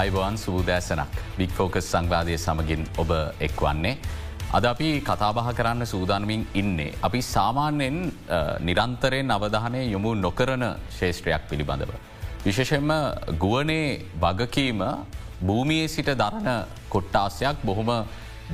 අයිබවන් සූදෑසනක් බික් focus සංවාදය සමගින් ඔබ එක්වන්නේ. අද අපි කතාබහ කරන්න සූදානමින් ඉන්නේ. අපි සාමාන්‍යයෙන් නිරන්තරයෙන් අවධානය යොමු නොකරන ශේෂත්‍රයක් පිළිබඳව. විශේෂෙන්ම ගුවනේ වගකීම භූමියයේ සිට දරණ කොට්ටාසයක් බොහොම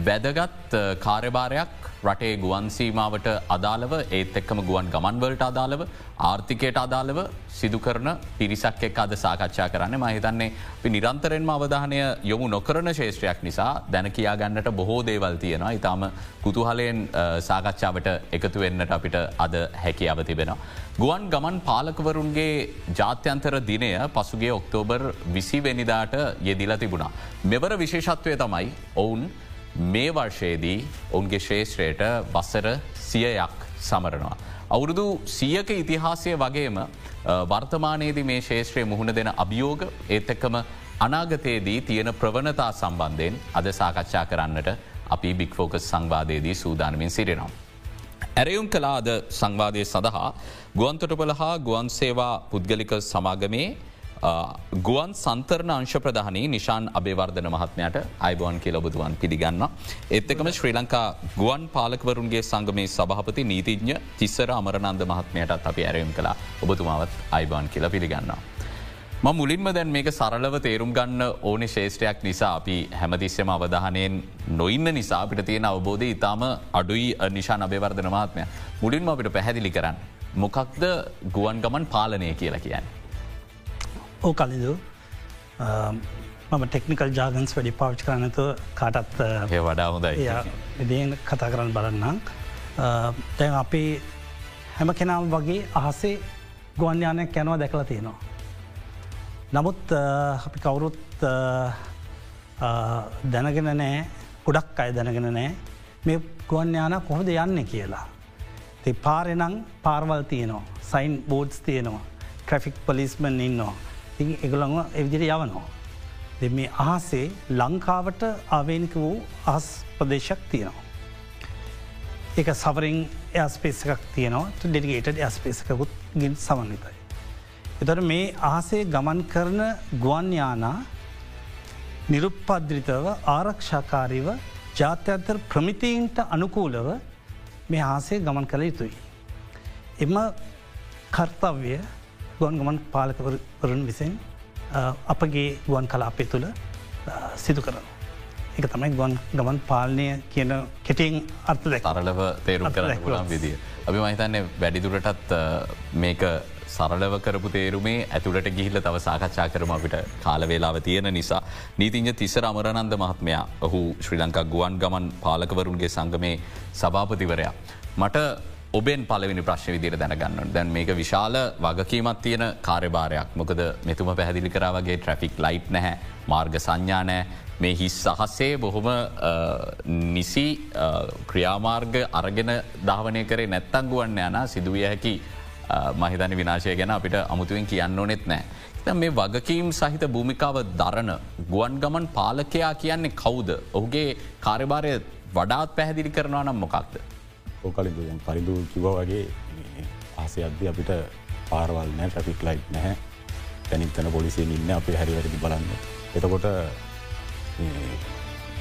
වැදගත් කාර්යභාරයක් රටේ ගුවන්සීමාවට අදාළව ඒත් එක්කම ගුවන් ගමන්වලට අදාළව ආර්ථිකයට අදාළව සිදු කරන පිරිසක් එක් අද සාකච්ඡා කරන්න මහිතන්නේ පි නිරන්තරෙන්ම අවධානය යොමු නොකරන ශේෂත්‍රයක් නිසා දැන කියා ගන්නට බොහෝ දේවල් තියෙනවා ඉතාම කුතුහලයෙන් සාකච්ඡාවට එකතු වෙන්නට අපිට අද හැකියාව තිබෙනවා. ගුවන් ගමන් පාලකවරුන්ගේ ජාත්‍යන්තර දිනය පසුගේ ඔක්තෝබර් විසිවෙනිදාට යෙදිල තිබුණා. මෙවර විශේෂත්වය තමයි ඔවුන් මේ වර්ෂයේදී ඔවුන්ගේ ශේෂත්‍රයට වස්සර සියයක් සමරනවා. අවුරුදු සියක ඉතිහාසය වගේම වර්තමානයේද මේ ශේෂත්‍රය මුහුණ දෙන අභියෝග ඒත් එක්කම අනාගතයේදී තියෙන ප්‍රවණතා සම්බන්ධයෙන් අද සාකච්ඡා කරන්නට අපි බික්‍ෆෝකස් සංවාදයේදී සූදානමින් සිරිනම්. ඇරයුම් කලාද සංවාදය සඳහා ගුවන්තොටපල හා ගුවන් සේවා පුද්ගලික සමාගමේ ගුවන් සන්තරණ අංශ ප්‍රධානී නිශාන් අභේවර්ධන මහත්මයට අයිබෝන් කිය ලබතුවන් පිළිගන්න. එත්තකම ශ්‍රී ලංකා ගුවන් පාලකවරුන්ගේ සංගමේ සභහපති නීතිඥ තිස්සර අමරනන්ද මහත්මයටත් අපි ඇරයම් කලා ඔබතුමාවත් අයිබෝන් කියලා පිළිගන්නවා. ම මුලින්ම දැන් මේක සරලව තේරුම් ගන්න ඕන ශේෂත්‍රයක් නිසා අපි හැමතිස්සම අවධානයෙන් නොඉන්න නිසා අපිට තියෙන අවබෝධය ඉතාම අඩුයි නිශා අභේවර්ධන මහත්මය මුලින්ම අපිට පැහැදිලි කරන්න. මොකක්ද ගුවන් ගමන් පාලනය කියලා කියන්නේ. ඕ කලින්දු මම ටෙක්නිකල් ජාගන්ස් වැඩි පාවිච් කරනතු කාටත් වඩා හොඳයි. ඉදන් කතා කරන්න බලන්නම් තැන් අපි හැම කෙනම් වගේ අහසේ ගුවන්්‍යානයක් කැනවා දැකලා තියෙනවා. නමුත් අපි කවුරුත් දැනගෙන නෑ ගොඩක් අය දැනගෙන නෑ මේ ගුවන්්‍යාන කොහොද යන්න කියලා. ති පාරෙනං පාර්වල් තියනවා. සයින් බෝඩ්ස් තියෙනවා. ට්‍රෆික් පලිස්මන් ඉන්නවා ඉ එගළඟ එවිදිර යවනවා. දෙ මේ අහසේ ලංකාවට ආවේනික වූ අහස් ප්‍රදේශක් තියෙනවා. ඒක සවරින් ඇස්පේසකක් තියනවා ඩෙඩිගේට ඇස්පේසකුත් ගින් සමන්විතයි. එතට මේ අහසේ ගමන් කරන ගුවන්යානා නිරුප්පද්‍රිතව ආරක්ෂාකාරීව ජාත්‍යන්තර ප්‍රමිතීන්ට අනුකූලව මේ ආසේ ගමන් කළ යුතුයි. එම කර්තව්‍ය ගුවන් ගමන් පාලකවරුන් විසින් අපගේ ගුවන් කලාපය තුළ සිදු කරන. එක තමයි ගුවන් ගමන් පාලනය කියන කෙටින් අර්ථ තරලව තේරුම් කරන්න පුළන් විදිිය. අපි මහිතන්නේ වැඩිදුරටත් මේක සරලව කරපු තේරුමේ ඇතුළට ගිහිල්ල තව සාකච්ඡා කරම අපිට කාලවෙලාව තියෙන නිසා. නීතිංජ තිසර අමරනන්ද මහත්මයා ඔහු ශ්‍රී ලංකා ගුවන් ගමන් පාලකවරුන්ගේ සංගමේ සභාපතිවරයා. මට ඔබෙන් පලවෙනි ප්‍රශ්න විදිර දැනගන්න දැන් මේක විශාල වගකීමත් තියෙන කාර්යභාරයක් මොකද මෙතුම පැහැදිලි කරාවගේ ට්‍රෆික් ලයිට් නැහැ මාර්ග සංඥානෑ මේ හිස් සහස්සේ බොහොම නිසි ක්‍රියාමාර්ග අරගෙන ධාවනය කරේ නැත්තංගුවන්න යන සිදුවිය හැකි මහිතන විනාශය ගැන අපිට අමුතුවෙන් කියන්න ඕනෙත් නෑ. මේ වගකීම් සහිත භූමිකාව දරණ ගුවන් ගමන් පාලකයා කියන්නේ කවුද. ඔහුගේ කාර්යභාරය වඩාත් පැහැදිලි කරනවා නම් මොකක්ද. ඕකලින්ද දැන් පරිදු කිව වගේ ආසය අද්‍ය අපිට පාරවල් නෑ ට්‍රෆික් ලයි් නැහැ තැනිත්තන පොලිසියෙන් ඉන්න අපි හැරිවැරදි බලන්න. එතකොට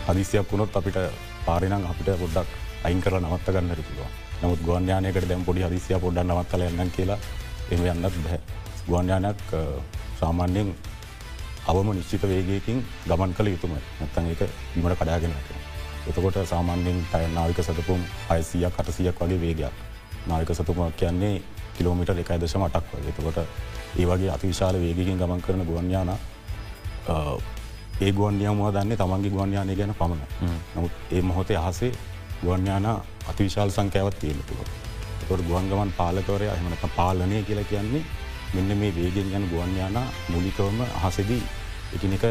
හදිසියක් වුණොත් අපිට පාරිනං අපිට පොඩ්ඩක් අයින් කර නවත්ත ගන්න පුළුව නමුත් ගුවන්යානයකට දැම් පොඩි හදිසිය පොඩ්ඩ නවත් කල යන්න කියලා එම යන්නත් බැහැ ගුවන්යානයක් සාමාන්‍යයෙන් අවම නිශ්චිත වේගයකින් ගමන් කළ යුතුම නැත්තන් එක විමට කඩාගෙනට. එතකොට සාමාන්‍යෙන් නාවික සතපුම් අයිසියක් කටසියක් වගේ වේගයක්. නාවික සතුමක් කියන්නේ කිලෝමිට එකයි දශම අටක් වගේ. එතකොට ඒ වගේ අතිවිශාල වේගකින් ගමන් කරන ගුවන්යාන ඒ ගුවන්යමුව දන්නේ? තමන්ගේ ගුවන්යානය ගැන පමණ නමුත් ඒ මොහොතේ අහසේ ගුවන්යාන අතිවිශාල් සංකෑවත් තියෙනතුව තොට ගුවන්ගමන් පාලකවරය අහමනක පාලනය කියලා කියන්නේ මෙන්න මේ වේගෙන් යන ගුවන්යාන මුලිකවම අහසදී එකිනෙක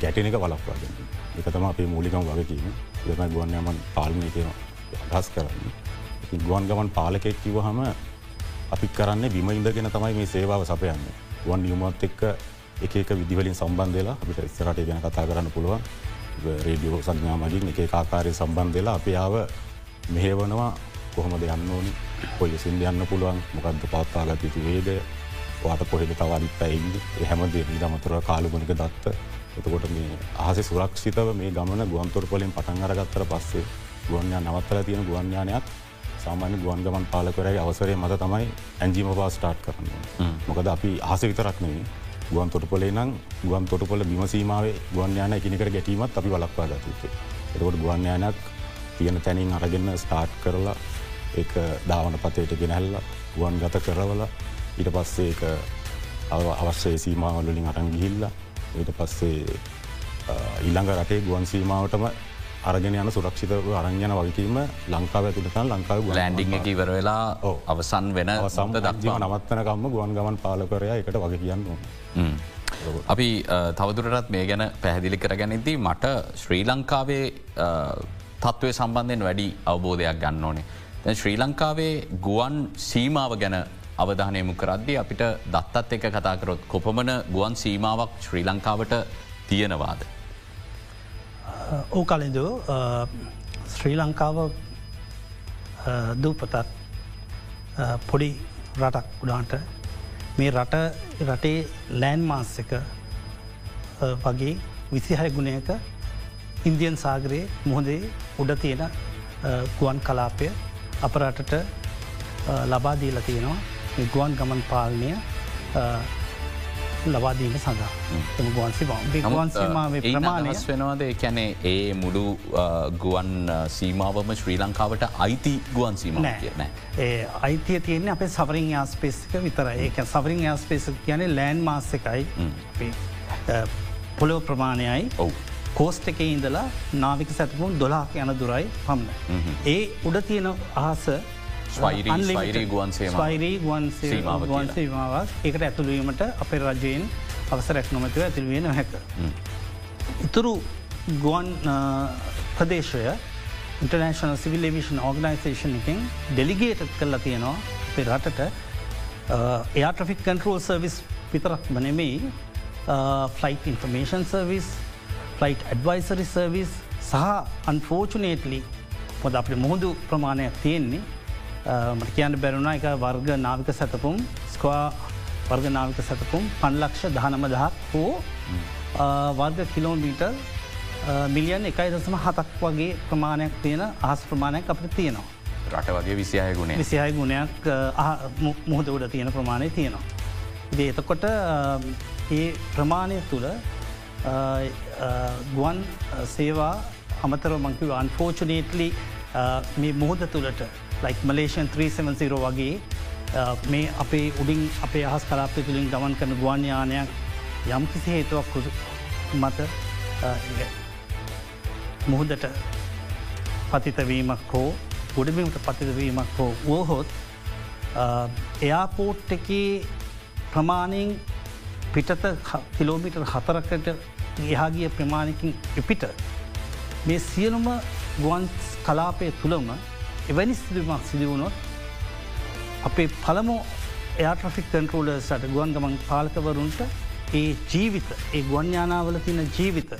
ගැටන එක වලක්වාගෙන එක තම අපේ මූලිකම වගකීම දෙම ගුවන්යමන් පාලනය කියන අදහස් කරන්න. ගුවන් ගමන් පාලකෙක් කිව හම අපි කරන්න විම ඉඳගෙන තමයි මේ සේවාව සපයන්න. වන් යුමත් එක්ක එක විදිවලින් සම්බන්ධලා අපිට ඉස්සරට ගැන කතා කරන්න පුළුවන්. රේඩියෝ සංඥාමගින් එක ආකාරය සම්බන්ධලා අපි ආව මෙහේවනවා. කොහොම දෙයන්න ඕනි? පොලිසින් යන්න පුළුවන්? මොකක්ද පත්තාගත යුතු වේද වාට කොහෙද තවරිත් පැයින්ද හැමදේ දමතුර කාලගුණක දත්ත. එතකොට මේ අහස සුරක්ෂිතව මේ ගමන ගුවන්තොට පොලින් පටන් අරගත්තර පස්සේ ගුවන්යා නවත්තල තියෙන ගුවන්යානයක් සාමාන්‍ය ගුවන් ගමන් පාලකරයි අවසරය මත තමයි ඇන්ජීම පා ස්ටාර්ට් කරන්න මොකද අපි අහස විතරක්නේ ගුවන් තොටපොලේ නම් ගුවන් තොටපොල බිමසීමාවේ ගුවන්යාන එකනිකට ගැටීමත් අපි වලක්වා ගතයුතු. එතකොට ගුවන්යානයක් තියෙන තැනින් අරගන්න ස්ටාර්ට් කරලා ඒ ධාවන පතයට ගෙනැල්ල ගුවන් ගත කරවල ඊට පස්සේ එක අවශ්‍ය සීමාවලින් අරන් ගිහිල්ල ඊට පස්සේ ඊළඟ රටේ ගුවන් සීමාවටම අරගෙන යන සුරක්ෂිතව අරංයන වගකීම ලංකාව ඇතුළතන් ලංකාව ලෑන්ඩිං එක ඉවර වෙලා අවසන් වෙන සම් දක්ජීව නවත්තනකම්ම ගුවන් ගමන් පාලකරය එකට වග කියන්න. අපි තවදුරටත් මේ ගැන පැහැදිලි කරගැනදී මට ශ්‍රී ලංකාවේ තත්ත්වය සම්බන්ධයෙන් වැඩි අවබෝධයක් ගන්න ඕනේ. ශ්‍රී ලංකාවේ ගුවන් සීමාව ගැන අවධානයමු කරද්දි අපිට දත්තත් එක කතාකරොත් කොපමන ගුවන් සීමාවක් ශ්‍රී ලංකාවට තියෙනවාද. ඕ කලින්දු ශ්‍රී ලංකාව දූපතත් පොඩි රටක් උඩාන්ට මේ රට රටේ ලෑන් මාස් එක වගේ විසිහය ගුණයක ඉන්දියන් සාගරයේ මුහොදේ උඩ තියෙන ගුවන් කලාපය අප රටට ලබාදීල තියෙනවා ගුවන් ගමන් පාලනය ලබාදීම සඳහා. ගුවන්සි ගුවන්සීමාවේ ප්‍රමාණස් වෙනවාද? කැනේ ඒ මුඩු ගුවන් සීමාවම ශ්‍රී ලංකාවට අයිති ගුවන් සීම නෑ. ඒ අයිතිය තියෙන්නේ අපේ සවරින් යාස්පේසික විතර ඒක සවරින් යාස්පේස කියන්නේ ලෑන් මාස එකයි පොලෝ ප්‍රමාණයයි. ඔවු. කෝස්ට එක ඉඳලා නාවික සැතපුම් දොලාක් යන දුරයි පම්ම. ඒ උඩ තියෙන අහස ස්වෛරී ගුවන්සේ ස්වෛරී ගුවන්සේ ගුවන්සේමාවක් ඒකට ඇතුළවීමට අපේ රජයෙන් අවසරැක් නොමතිව ඇතිල්විය නොහැක. ඉතුරු ගුවන් ප්‍රදේශය ඉන්ටර්නේශන සිවිල් විෂන් ඕගනයිසේෂන් එකින් ඩෙලිගේට් කරලා තියෙනවා අපේ රටට. එයා ට්‍රෆික් කන්ටරෝල් සර්විස් පිතරක් බනෙමෙයි flight information service flight advisory service සහ අන්ෆෝචනේටලි පොද අපේ මුහුදු ප්‍රමාණයක් තියෙන්නේ මට කියන්න බැරුණා එක වර්ග නාවික සැතපුම් ස්කවා වර්ග නාවික සැතපුම් පන්ලක්ෂ දහනම දහක් හෝ වර්ග කිලෝමීට මිලියන් එකයි දසම හතක් වගේ ප්‍රමාණයක් තියෙන අහස් ප්‍රමාණයක් අපට තියෙනවා. රට වගේ විසිහය ගුණ විසිහය ගුණයක් මුහද උඩ තියෙන ප්‍රමාණය තියෙනවා. ඉදේ එතකොට ඒ ප්‍රමාණය තුළ ගුවන් සේවා අමතර මංකිව අන්ෆෝචනේටලි මේ මුහද තුළට ලයික් මලේෂන් 370 වගේ uh, මේ අපේ උඩින් අපේ අහස් කලාපය තුළින් ගමන් කරන ගුවන්යානයක් යම් කිසි හේතුවක් මත uh, මුහදට පතිතවීමක් හෝ ගොඩබීමට පතිතවීමක් හෝ වෝහොත් uh, එයාපෝට් එක ප්‍රමාණයෙන් පිටත කිලෝමිටර් හතරකට එහාගිය ප්‍රමාණකින් එපිට මේ සියලුම ගුවන් කලාපය තුළම එවැනි සිදුවමක් සිදුවුණොත් අපේ පළමු එයාට්‍රෆික් කන්ටරෝල සට ගුවන් ගමන් පාලකවරුන්ට ඒ ජීවිත ඒ ගුවන්යානාවල තින ජීවිත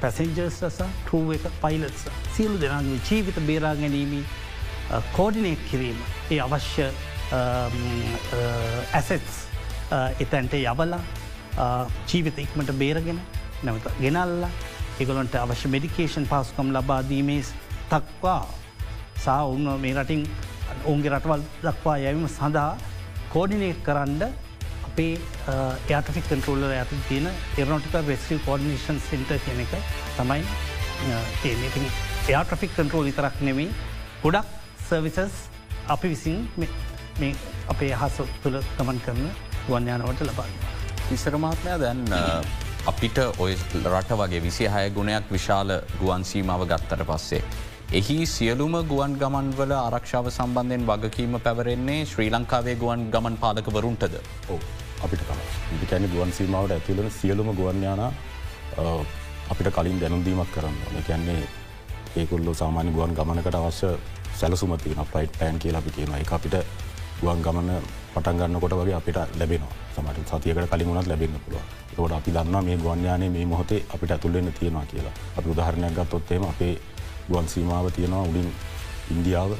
පැසෙන්ජර්ස් රස ටරුව එක පයිලත්ස සියලු දෙනාගේ ජීවිත බේරා ගැනීමී කෝඩිනේට් කිරීම ඒ අවශ්‍ය ඇසෙත්ස් එතැන්ට යවලා ජීවිත ඉක්මට බේරගෙන නැවත ගෙනල්ලා එගොලොන්ට අවශ්‍ය මෙඩිකේෂන් පාස්කම් ලබාදීමේ තක්වා සා ඔන්න මේ රටින් ඔවුන්ගේ රටවල් දක්වා යැවීම සඳහා කෝඩිනේට් කරන්න අපේ ඒටෆික් කන්ටරෝල්ල ඇත තියෙන එරනොටික වෙස්ල් කෝඩිනේෂන් සිට කියන එක තමයි තියනඉතින් එයාට්‍රෆික් කන්ටරෝල් විතරක් නෙමයි ගොඩක් සර්විසස් අපි විසින් මේ අපේ හස තුළ ගමන් කරන ගුවන්යානවට ලබන්න. ඉසරමාත්මය දැන් අපිට ඔය රට වගේ විසි හය ගුණයක් විශාල ගුවන් සීමාව ගත්තට පස්සේ. එහි සියලුම ගුවන් ගමන්වල ආරක්ෂාව සම්බන්ධයෙන් වගකීම පැවරෙන්නේ ශ්‍රී ලංකාවේ ගුවන් ගමන් පාලකවරුන්ටද? ඕ අපිට තම ඉදිකැන ගුවන් සීමාවට ඇතිවලන සියලුම ගුවන්යාන අපිට කලින් දැනුදීමක් කරන්න කැන්නේ ඒකුල්ලු සාමාන්‍ය ගුවන් ගමනකට අවශ්‍ය සැලසුමතින පයිට් පෑන් කියලා අපි තියෙන එක අපිට ගුවන් ගමන පටන් ගන්නකොට වගේ අපිට ලැබෙනවා. සමට සතියකට කලින් වුණත් ලැබෙන පුළුව කොට අපි දන්න මේ ගුවන්යානේ මේ මොහොතේ අපිට ඇතුල්ලෙන්න තියෙනවා කියලා. අපි උදාහරණයක් ගත්තොත්තේම අපේ ගුවන් සීමාව තියෙනවා උඩින් ඉන්දියාව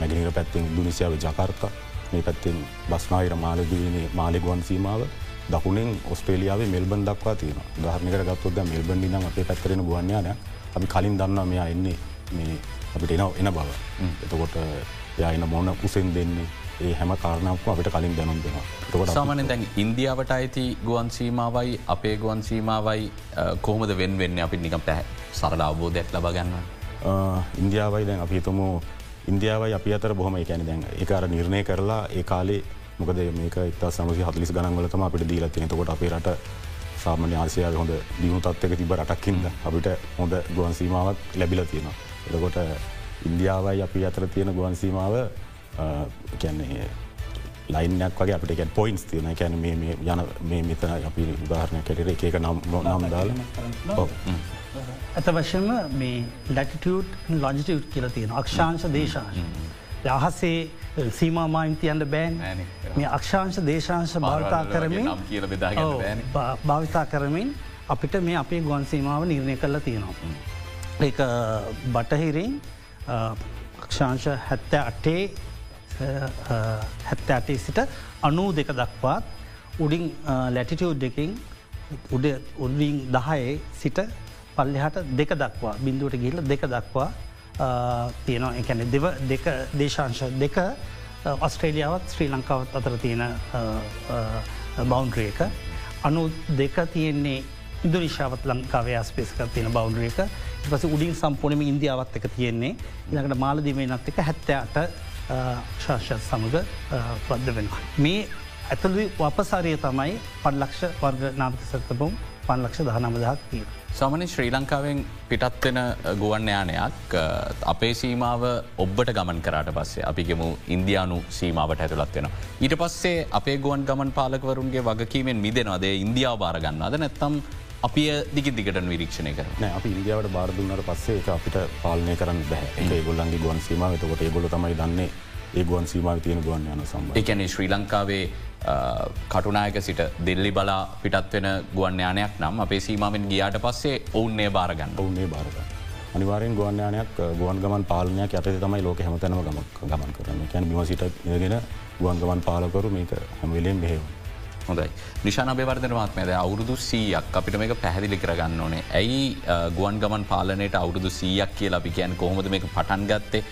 නැගෙනර පැත්තෙන් දුනිසියාව ජකර්තා මේ පැත්තෙන් බස්නාහිර මාලදීනේ මාලෙගුවන් සීමාව දකුණෙන් ඔස්ට්‍රේලියාවේ මෙල්බන් දක්වා තියෙන ධර්නකට ගත්තොද මෙල්බන් නම් අපේ පැත්තරෙන ගුවන්යාන අපි කලින් දන්නවා මෙයා එන්නේ මේ අපිට එන එන බව. එතකොට යන මොන උසෙන් දෙන්නේ ඒ හැම කාරණාවක අපිට කලින් දැනුම් දෙෙනවා තකොට සාමනෙන් දැන් ඉන්දියාවට අයිති ගුවන් සීමාවයි අපේ ගුවන් සීමාවයි කොහොමද වෙන් වෙන්න අපි නිකම් පැහ සරල අවබෝධයක් ලබ ගන්න. ඉන්දියාවයි දැන් අපි තුමු ඉන්දියාවයි අපි අතර බොහම එකැන දැන් ඒකාර නිර්ණය කරලා ඒ කාලේ මොකද මේක ඉතා සමසි හතලිස් ගනන්වලතම අපිට දීලත්තින තකොට අපේ රට සාමාන්‍ය ආසියාව හොඳ දියුණු තත්වක තිබ රටක්කින්ද අපිට හොඳ ගුවන් සීමාවක් ලැබිල තියෙනවා. එතකොට ඉන්දියාවයි අපි අතර තියෙන ගුවන් සීමාව කියන්නේ ලයිනක් වගේ අපට එක පොයින්ස් තියන මේ යන මේ මෙතන අපි උදාහරණය කැටර එක එක නම් නම් දාල. ඇත වශයෙන්ම මේ ලැටිටියට් ලොජිටියට් කියල තියෙන අක්ෂාංශ දේශාංශ. අහසේ සීමමායින් තියන්ට බෑන්. මේ අක්ෂාංශ දේශාංශ භාවිතා කරමින් භාවිතා කරමින් අපිට මේ අපේ ගුවන් සීමාව නිර්ණය කරලා තියෙනවා. ඒ බටහිරින් අක්ෂාංශ හැත්ත අටේ හැත්ත අටේ සිට අනූ දෙක දක්වාත් උඩින් ලැටිටියව් දෙකින් උඩ උඩින් දහයේ සිට පල්ලෙහට දෙක දක්වා බිඳුවට ගිල්ල දෙක දක්වා තියෙනවා. එකැන දෙව දෙක දේශංශ දෙක ඔස්ට්‍රේලියාවත් ශ්‍රී ලංකාවත් අතර තියෙන බෞන්ඩ්‍රේක අනු දෙක තියෙන්නේ ඉන්දුනිශාවත් ලංකාවේ ස්පේස්ක තියෙන බෞන්ඩ්‍රේක පස උඩින් සම්පූර්ණම ඉන්දියාවත් එක තියෙන්නේ. ඉළඟට මාලදිමේ නත් එක හැත්තෑට ශාෂත් සමඟ පද්ද වෙනවා. මේ ඇතුළි වපසාරය තමයි පඩලක්ෂ වර්ග නාමක සත්තබුම් පන්ලක්ෂ දහනමදහක් තිීර. සමන ශ්‍රී ලංකාවෙන් පිටත්වෙන ගුවන් යානයක් අපේ සීමාව ඔබ්බට ගමන් කරට පස්සේ අපිගෙමු ඉන්දයානු සීමාවට ඇතුළත් වෙන. ඊට පස්සේ අපේ ගුවන් ගමන් පාලකවරුන්ගේ වගකීමෙන් මිදෙනවාදේ ඉන්දියාව බාරගන්නද නැත්තම් අපිය දිග දිගට විරීක්ෂණය කර අප ඉන්දියාවට බාරදුන්නට පස්සේ අපිට පාලනය කරන්න බැහ ගොල්ලන්ගේ ගුවන් සීමාව. තකොට ගොල තමයි දන්නේ ඒ ගුවන් සීමාව තියෙන ගුවන් යන සම්බ එකන ශ්‍රී ලංකාවේ කටුනායක සිට දෙල්ලි බලා පිටත් වෙන ගුවන්්‍යානයක් නම් අපේ සීමාවෙන් ගියාට පස්සේ ඔවුන්නේ බාරගන්න ඔවුන්නේ බාරගන්න. අනිවාරෙන් ගුවන්යානයක් ගුවන් ගමන් පාලනයක් ඇත තමයි ලෝක හැමතැනම ගමක් ගමන් කරන්න. කැන් බිමසිට ගෙන ගුවන් ගමන් පාලකරු මේක හැමවෙලෙන් බෙහෙව. හොඳයි. නිශාන බවර්ධනවාත්මයද අවුරුදු සීයක් අපිට මේක පැහැදිලි කරගන්න ඕනේ. ඇයි ගුවන් ගමන් පාලනයට අවුරුදු සීයක් කියලා අපි කියන් කොහොමද මේක පටන් ගත්තේ?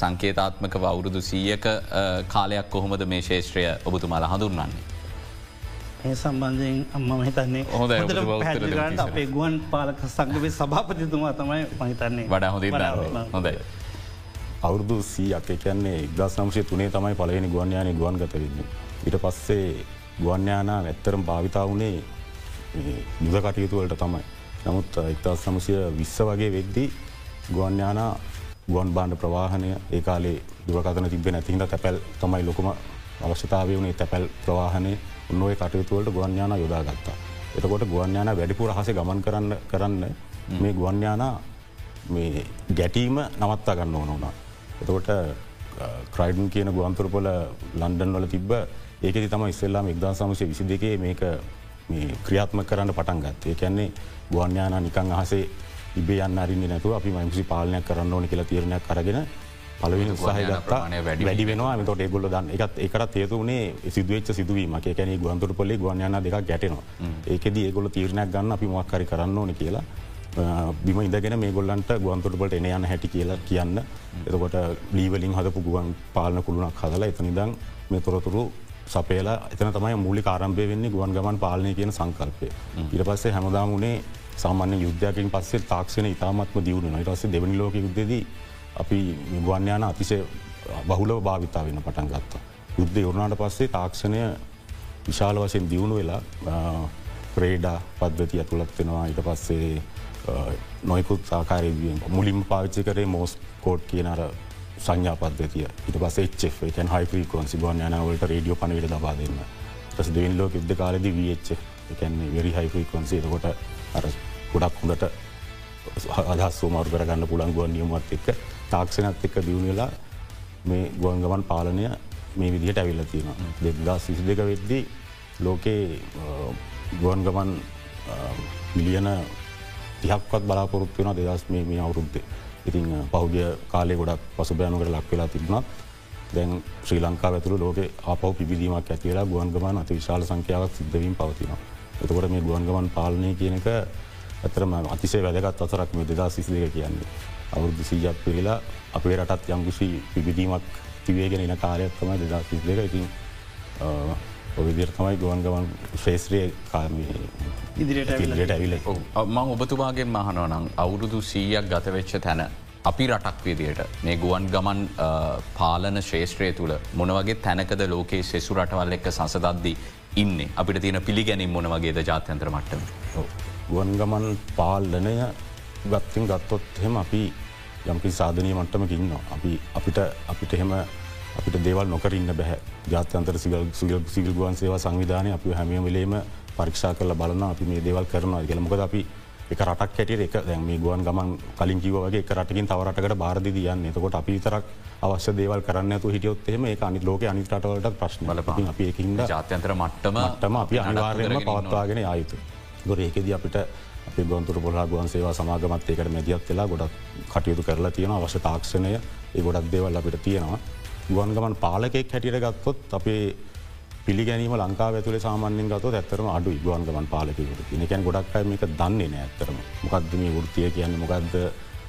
සංකේතාත්මක අවුරුදු සීයක කාලයක් කොහොමද මේ ශේෂත්‍රය ඔබතුමාලා හඳුන්වන්නේ. ඒ සම්බන්ධයෙන් අම්ම හිතන්නේ පැගන්ට අපේ ගුවන් පාලක සංගවේ සභාපතිතුමා තමයි මහිතන්නේ වඩා හොඳ හොඳයි. අවුරදු සී අක කියන්නේ ඉදස් නම්ශය තුනේ තමයි පලවෙනි ගුවන්යානය ගුවන් ගතවෙන්නේ. ඉට පස්සේ ගුවන්යානා ඇත්තරම් භාවිතා වනේ යුද කටයුතුවලට තමයි. නමුත් ඉක්තස් සමසය විස්ස වගේ වෙද්දී ගුවන්යානා ගුවන් බාණ්ඩ ප්‍රවාහනය ඒ කාලේ දුවකතන තිබෙන ඇතිහිද තැපැල් තමයි ලොකුම අවශ්‍යතාවය වනේ තැපැල් ප්‍රවාහනය උන්නෝය කටයුතුවලට ගුවන්යාන යොදාගත්තා. එතකොට ගුවන්යාන වැඩිපුර හස ගමන් කරන්න කරන්න මේ ගුවන්යානා මේ ගැටීම නවත්තා ගන්න ඕන වුණා. එතකොට ක්‍රයිඩන් කියන ගුවන්තුරපොල ලන්ඩන් වල තිබ්බ ඒකෙති තම ඉස්සෙල්ලාම එක්දා සමසය විසි දෙකේ මේක ක්‍රියාත්ම කරන්න පටන් ගත් ඒ කියන්නේ ගුවන්යානා නිකං අහසේ ඉබේ යන්න අරින්නේ නැතුව අපි මංසි පාලනයක් කරන්න ඕන කියලා තීරණයක් කරගෙන පලවිනි උත්සාහ ගත්තා. වැඩි වෙනවා. තොට ගොල දන්න එකත් එකට තේතුනේ සිදුවච්ච සිදුවීම එකැන ගුවන්තුර පොලි ගුවන්යන දෙක ගැටනවා. ඒකෙද ඒගොල තීරණයක් ගන්න අපි මක්කරි කරන්න ඕන කියලා බිම ඉදගෙන මේ ගොල්ලන්ට ගුවන්තුරපට එන යන හැටි කියලා කියන්න එතකොට ලීවලින් හදපු ගුවන් පාලන කුළුණක් හදලා එතනිදං මේ තොරතුරු සපේලා එතන තමයි මූලි කාරම්භය වෙන්නේ ගුවන් ගමන් පාලනය කියන සංකල්පය. ඉට පස්සේ හැමදාමුණේ සාමාන්‍ය යුද්ධයකින් පස්සේ තාක්ෂණ ඉතාමත්ම දියුණු ඉටස දෙවනි ලෝක යුද්ධදී අපි ගුවන්්‍යයාන අතිශය බහුලව භාවිතා වෙන පටන් ගත්තා. යුද්ධ යුරුණාට පස්සේ තාක්ෂණය විශාල වශයෙන් දියුණු වෙලා ප්‍රේඩා පද්ධති ඇතුළත් වෙනවා ඊට පස්සේ නොයකුත් සාකාරය මුලින්ම පාවිච්චි කරේ මෝස් කෝඩ් කියනර සංඥා පද්ධතිය. ඉට පස එකන් හයිපිකොන්සි ගොන් යනවලට රඩියෝ පනවිට දබා දෙන්න. ටස් දෙවන් ලෝක යුද්ධ කාලද වච් එකන්නේ වෙරි හයිපිකොන්සේ කොට අර ගොඩක් හොඳට අදහස් සෝමාරු කරගන්න පුළන් ගුවන් නියමත් එක්ක තාක්ෂණත් එක්ක දියුණවෙලා මේ ගුවන් ගමන් පාලනය මේ විදිහට ඇවිල්ල තියෙන දෙදා සිසි දෙක වෙද්දී ලෝකයේ ගුවන් ගමන් මිලියන තිහක්වත් බලාපොරොත්තු වෙන දෙදස් මේ මේ අවුරුද්දේ ඉතින් පහුගිය කාලේ ගොඩක් පසුබෑනුකට ලක් වෙලා තිබුණත් දැන් ශ්‍රී ලංකා ඇතුළ ලෝක අපව පිබිදීමක් ඇතිවෙලා ගුවන් ගමන් අති විශාල සංඛ්‍යාවක් සිද්ධවීම පවතිනවා. එතකොට මේ ගුවන් ගමන් පාලනය කියන එක ඇතරම අතිසේ වැදගත් අසරක් මේ දෙදා සිසිදක කියන්නේ. අවුරුදු සීජත් පිහිලා අපේ රටත් යම්කිසි පිබිදීමක් තිවේගෙන එන කාලයක් තමයි දෙදා සිදක ඉතින් ඔවිදිර තමයි ගුවන් ගමන් ශ්‍රේෂත්‍රය ඉදිරියට ඉදිරියට ඇවිල මං ඔබතුමාගේ මහනවනම් අවුරුදු සීයක් ගතවෙච්ච තැන අපි රටක් විදියට මේ ගුවන් ගමන් පාලන ශේෂත්‍රය තුළ මොනවගේ තැනකද ලෝකයේ සෙසු රටවල් එක්ක සසදද්දී ඉන්න? අපිට තියෙන පිළිගැනින් මොන වගේද ජාත්‍යන්ත්‍ර මට්ටම. ගුවන් ගමන් පාලනය ගත්තින් ගත්තොත් හෙම අපි යම්කි සාධනය මට්ටමකින්න අපි අපිට අපිට එහෙම අපිට දේවල් නොකරන්න බැහැ. ජාත්‍යන්තර සිගල් සිගල් සිගල් ගුවන් සේවා සංවිධානය අපි හැමිය වෙලේම පරික්ෂා කරල බලන්න අපි මේ දේවල් කරනවා. කියල මොකද අපි එක රටක් හැටියට එක දැන් මේ ගුවන් ගමන් කලින් කිවගේ එක රටකින් තවරටකට බාරදි දයන්න එතකොට අපි තරක් අවශ්‍ය දේවල් කරන්න තු හිටියොත් එම ඒ අනි ලෝක අනිතරටවලට ප්‍රශ්න ලප අපි එකින්ද ජාත්‍යන්තර මට්ටම මටම අපි අනිවාර්යම පවත්වාගෙන ආයුතු ගොර ඒකෙද අපිට අපි ගොන්තුර පොලා ගුවන් සේවා සමාගමත්තයකට මැදිත් වෙලා ගොඩක් කටයුතු කරලා තියෙන අවශ්‍ය තාක්ෂණය ඒ ගොඩක් දේවල් අපිට තියෙනවා ගුවන්ගමන් පාලකෙක් හැටියට ගත්තොත් අපේ පිළිගැනීම ලංකා ඇතුල සාමාන්‍යෙන් ගත ඇත්තරම අඩු ගුවන්ගමන් පාලකකට එකැන් ගොඩක් අය මේක දන්නේ නෑ ඇත්තරම මොකක්ද මේ වෘතිය කියන්න? මොකක්ද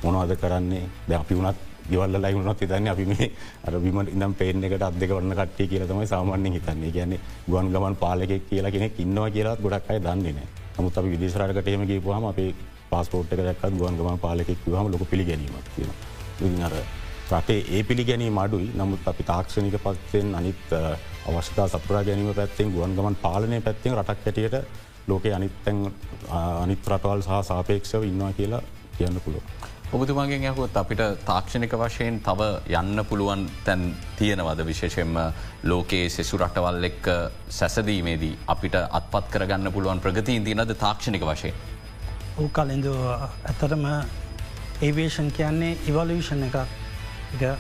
මොනවද කරන්නේ? ද අපි වුණත් ගෙවල්ල ලයිවුණත් හිතන්න අපි මේ අරබිම ඉනම් පේන එකට අදක වන්න කට්ටිය කියලතමයි සාමාන්‍යෙන් හිතන්නේ. කියන්නේ ගුවන් ගමන් පාලකෙක් කියලා කෙනෙක් ඉන්නවා කියලා ගොඩක් අය දන්නේ නෑ. නමුත් අපි විදේශරටකට එම ගේපුහම අපේ පස්පෝට් එක දැක්ත් ගුවන් ගමන් පාලකෙක් හම ලොක පිළිගැනීමක් කියන අර රටේ ඒ පිළිගැනීම අඩුයි නමුත් අපි තාක්ෂණික පත්යෙන් අනිත් අවශ්‍යතා සපුරා ගැනීම පැත්තෙන් ගුවන් ගමන් පාලනය පැත්තෙන් රටක් ඇටියට ලෝකේ අනිත්තැන් අනිත් රටවල් සහ සාපේක්ෂව ඉන්නවා කියලා කියන්න පුළුව. ඔබතුමාගෙන් යහොත් අපිට තාක්ෂණික වශයෙන් තව යන්න පුළුවන් තැන් තියෙනවද විශේෂෙන්ම ලෝකයේ සෙසු රටවල් එක්ක සැසදීමේදී අපිට අත්පත් කරගන්න පුළුවන් ප්‍රගතිීන් තියනද තාක්ෂණික වශයෙන්. ඕ කලින්ද ඇතරම ඒවේෂන් කියන්නේ ඉවලවිෂන් එකක්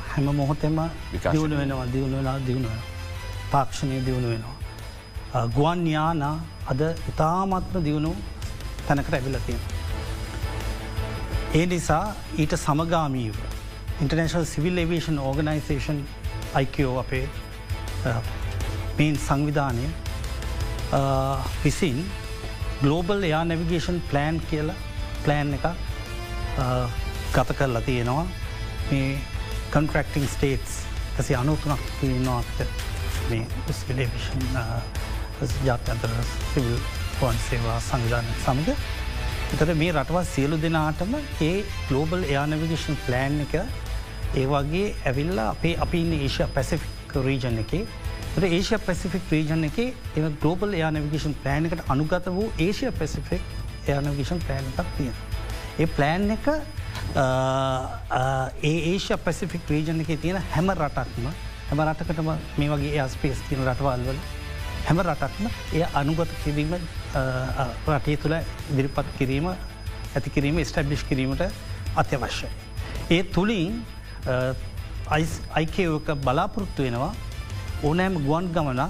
හැම මොහොතෙම දියුණු වෙනවා දියුණු වෙන දියුණුව තාක්ෂණය දියුණු වෙනවා. ගුවන් යාන අද ඉතාමත්ම දියුණු තැනකට ඇවිලතියෙන. ඒ නිසා ඊට සමගාමීව international civil aviation organisation ICAO අපේ මේන් සංවිධානය විසින් ගලෝබල් එයා නැවිගේෂන් ප්ලෑන් කියලා ප්ලෑන් එක ගත කරලා තියෙනවා මේ කන්ට්‍රක්ටිං ස්ටේටස් ඇසි අනුතුනක් තියනවාක්ට මේ ස්විලේෂන් ජාත්‍යන්තර සිවිල් පොන් සේවා සංවිධාන සමඟ එතට මේ රටවා සියලු දෙනාටම ඒ ගලෝබල් එයානවිගේෂන් ප්ලෑන් එක ඒ වගේ ඇවිල්ලා අපේ අපි ඉන්න ඒෂය පැසිෆික් රීජන් එක ඒෂය පැසිෆික් රීජන් එක එ ගලෝබල් යානවිගේෂන් ප්ලෑන් එකට අනුගත වූ ඒෂය පැසිෆික් යානවිගේෂන් ප්ලෑන් එකක් තියෙන. ඒ ප්ලෑන් එක ඒ ඒෂ පැසිෆික් රීජන එක තියෙන හැම රටක්ම හැම රටකටම මේ වගේ ඒස්පේස් තින රටවල්වල හැම රටක්ම එය අනුගත කිරීම රටේ තුළ ඉදිරිපත් කිරීම ඇති කිරීම ස්ටබ්ලිෂ් කිරීමට අත්‍යවශ්‍යයි. ඒ තුළින් අයිකයෝක බලාපොරොත්තු වෙනවා ඕනෑම ගුවන් ගමන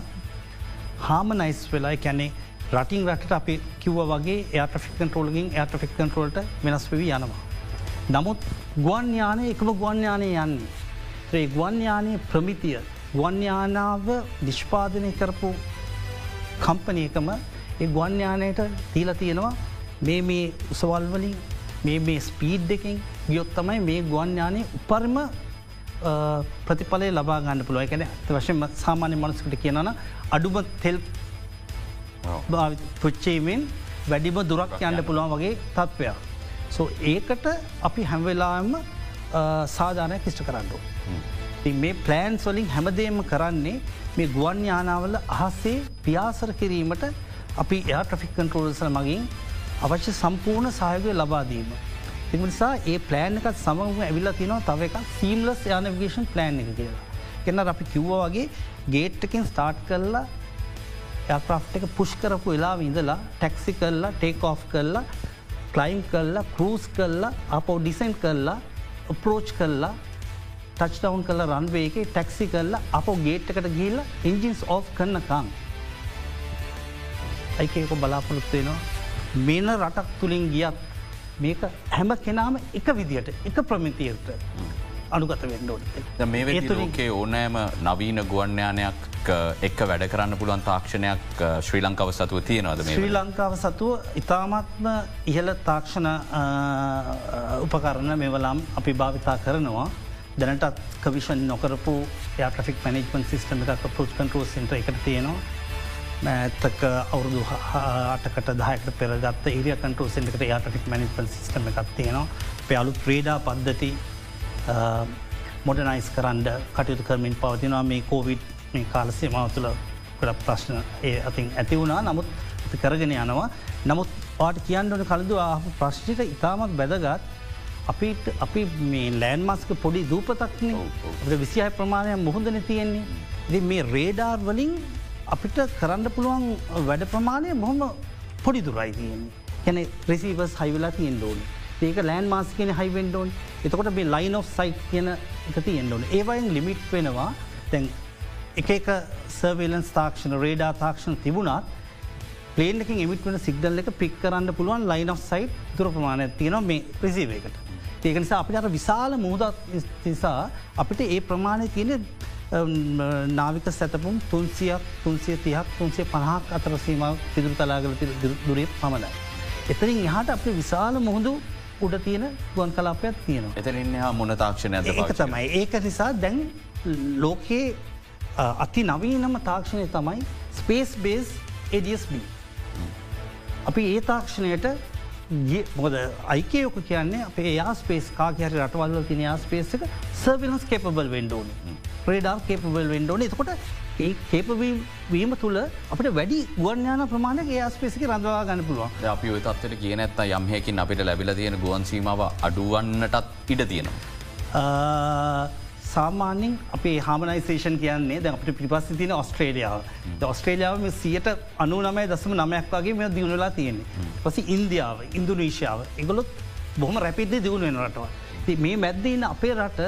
හාම නයිස් වෙලා කැනෙ රටින් රට අපි කිව්ව වගේ ඒටෆික්කන් ටෝලගින් ඒටෆික්කන් ටෝල්ට වෙනස් වී යනවා. නමුත් ගුවන්්‍යානය එකම ගුවන්්‍යානය යන්නේ. ඒ ගුවන්්‍යානය ප්‍රමිතිය ගුවන්්‍යානාව නිෂ්පාදනය කරපු කම්පනයකම ඒ ගුවන්්‍යානයට තීල තියෙනවා මේ මේ උසවල්වලින් මේ මේ ස්පීඩ් දෙකින් ගියොත් තමයි මේ ගුවන්්‍යානය උපර්ම ප්‍රතිඵලය ලබා ගන්න පුළුව එකන වශයෙන් සාමාන්‍ය මනස්කට කියනන අඩුම තෙල් පුච්චේමෙන් වැඩිම දුරක් යන්න පුළුවන් වගේ තත්ත්වයක්. සෝ ඒකට අපි හැම්වෙලාම සාධානය කිෂ්ට කරන්නු. මේ ප්ලෑන්ස් වලින් හැමදේම කරන්නේ මේ ගුවන් යානාවල අහස්සේ පියාසර කිරීමට අපි එයා ට්‍රෆික් කන්ට්‍රෝල්සල මගින් අවශ්‍ය සම්පූර්ණ සහයගය ලබාදීම. තිනිසා ඒ ප්ලෑන් එකත් සමගම ඇවිල්ල තිනවා තව එක සීම්ලස් යනවිගේෂන් ප්ලෑන් එක කියලා. එන්න අපි කිව්ව වගේ ගේට්ටකින් ස්ටාර්ට් කරලා ඇප්‍රා් එක පුෂ් කරපු වෙලා ඉඳලා ටැක්සි කරලා ටේක් ඔෆ් කරලා ක්ලයිම් කල්ලා කරස් කල්ලා අපෝ ඩිසයින් කල්ලා අප්‍රෝච් කල්ලා ටච්ටවන් කල රන්වේගේ ටැක්සි කල්ලා අප ගේට් එකට ගිල්ල ඉංජින්ස් ඕ් කරන්නකං. අයිකක බලාපොරොත්තුවෙනවා මේන රටක් තුළින් ගියත් මේක හැම කෙනාම එක විදියට එක ප්‍රමිතියට අනුගත වෙන්ඩෝඩ දැන් මේ ලෝකේ ඕනෑම නවීන ගුවන්්‍යානයක් එක්ක වැඩ කරන්න පුළුවන් තාක්ෂණයක් ශ්‍රී ලංකාව සතුව තියෙනවද ශ්‍රී ලංකාව සතුව ඉතාමත්ම ඉහළ තාක්ෂණ උපකරණ මෙවලම් අපි භාවිතා කරනවා. දැනටත් කවිෂන් නොකරපු යාට්‍රික් මනිජමන් සිිටම එකක් පුස් කන්ටරෝ සිට එකට තියෙනවා. ඇත්තක අවුරුදු අටකට දායකට පෙරගත් ඒරිය කන්ටරෝ සිට යාට්‍රික් මනිපන් සිිටම එකක් තියෙනවා. පයාලු ප්‍රේඩා පද්ධති මොඩනයිස් කරන්ඩ කටයුතු කරමින් පවතිනවා. මේ කෝවිඩ් මේ කාලසේ මව තුළ ගොඩක් ප්‍රශ්න ඒ අතින් ඇති වුණා. නමුත් කරගෙන යනවා. නමුත් පාට කියන්නට කලදු ආපු ප්‍රශ්ිත ඉතාමත් බැදගත් අපිට අපි මේ ලෑන් මස්ක පොඩි දූපතක්න. විසිහය ප්‍රමාණය මුහොඳන තියෙන්නේ. ඉති මේ රේඩාර් වලින් අපිට කරන්න පුළුවන් වැඩ ප්‍රමාණය බොහොම පොඩි දුරයි තියෙන්නේ. කැන රෙසිවස් හයිවෙලා තියෙන් ඩෝන් ඒක ලෑන් මාස් කියන හයිවෙන්ඩෝන් එතකොට මේ ලයින් of සයි් කියන එක තියෙන්ඩෝන ඒවයින් ලිමිට් වෙනවා. තැන් එක එක සර්වේලන්ස් තාක්ෂණ රේඩා තාක්ෂණ තිබුණත් පලේනකින් එමිට වන සිගදල් එක පික් කරන්න පුළුවන් ලයින් of සයි් තුර ප්‍රමාණය තියෙන මේ ප්‍රසිවේකට ඒක නිසා අපිට අර විශාල මුහදත් නිසා අපිට ඒ ප්‍රමාණය තියෙන නාවික සැතපුම් තුන්සියක් තුන්සිය තියක් තුන්සේ පහක් අතර සීම පිදුරු තලාගල දුරේ පමණයි. එතරින් එහට අප විශාල මුහුදු උඩ තියෙන ගුවන් කලාපයක් තියෙනවා. එතරින් හා මොන තාක්ෂණය ඒක තමයි ඒක නිසා දැන් ලෝකයේ අති නවීනම තාක්ෂණය තමයි ස්පේස් බේස් ADSB. අපි ඒ තාක්ෂණයට මොද අයිකයෝක කියන්නේ අපේ යාස්පේස් කාකහරි රටවල්ල තින යාස්පේසක සර්විලන්ස් කේපබල් වෙන්ඩෝන ප්‍රේඩා කේපබල් වෙන්ඩෝන එතකොට ඒ කේපවීම තුළ අපට වැඩි ගුවන්යාන ප්‍රමාණය ඒස්පේසික රඳවා ගන්න පුළුවන් අපි ඔය තත්වට කියන ඇත්ත යම්හයකින් අපිට ලැබිල තියෙන ගුවන්සීමාව අඩුවන්නටත් ඉඩ තියෙනවා. සාමාන්‍යින් අපේ හාමනයිසේෂන් කියන්නේ දැ අපට පිපස්ස තින ඔස්ට්‍රේලියාව ඔස්ට්‍රේලියාව සියට අනු නමය දසම නමයක් වගේ මෙ දියුණලා තියෙන්නේ. පසි ඉන්දියාව ඉන්දුනීශාව එගොලොත් බොහම රැපිද්ද දියුණුවෙන රටවා මේ මැද්දන්න අපේ රට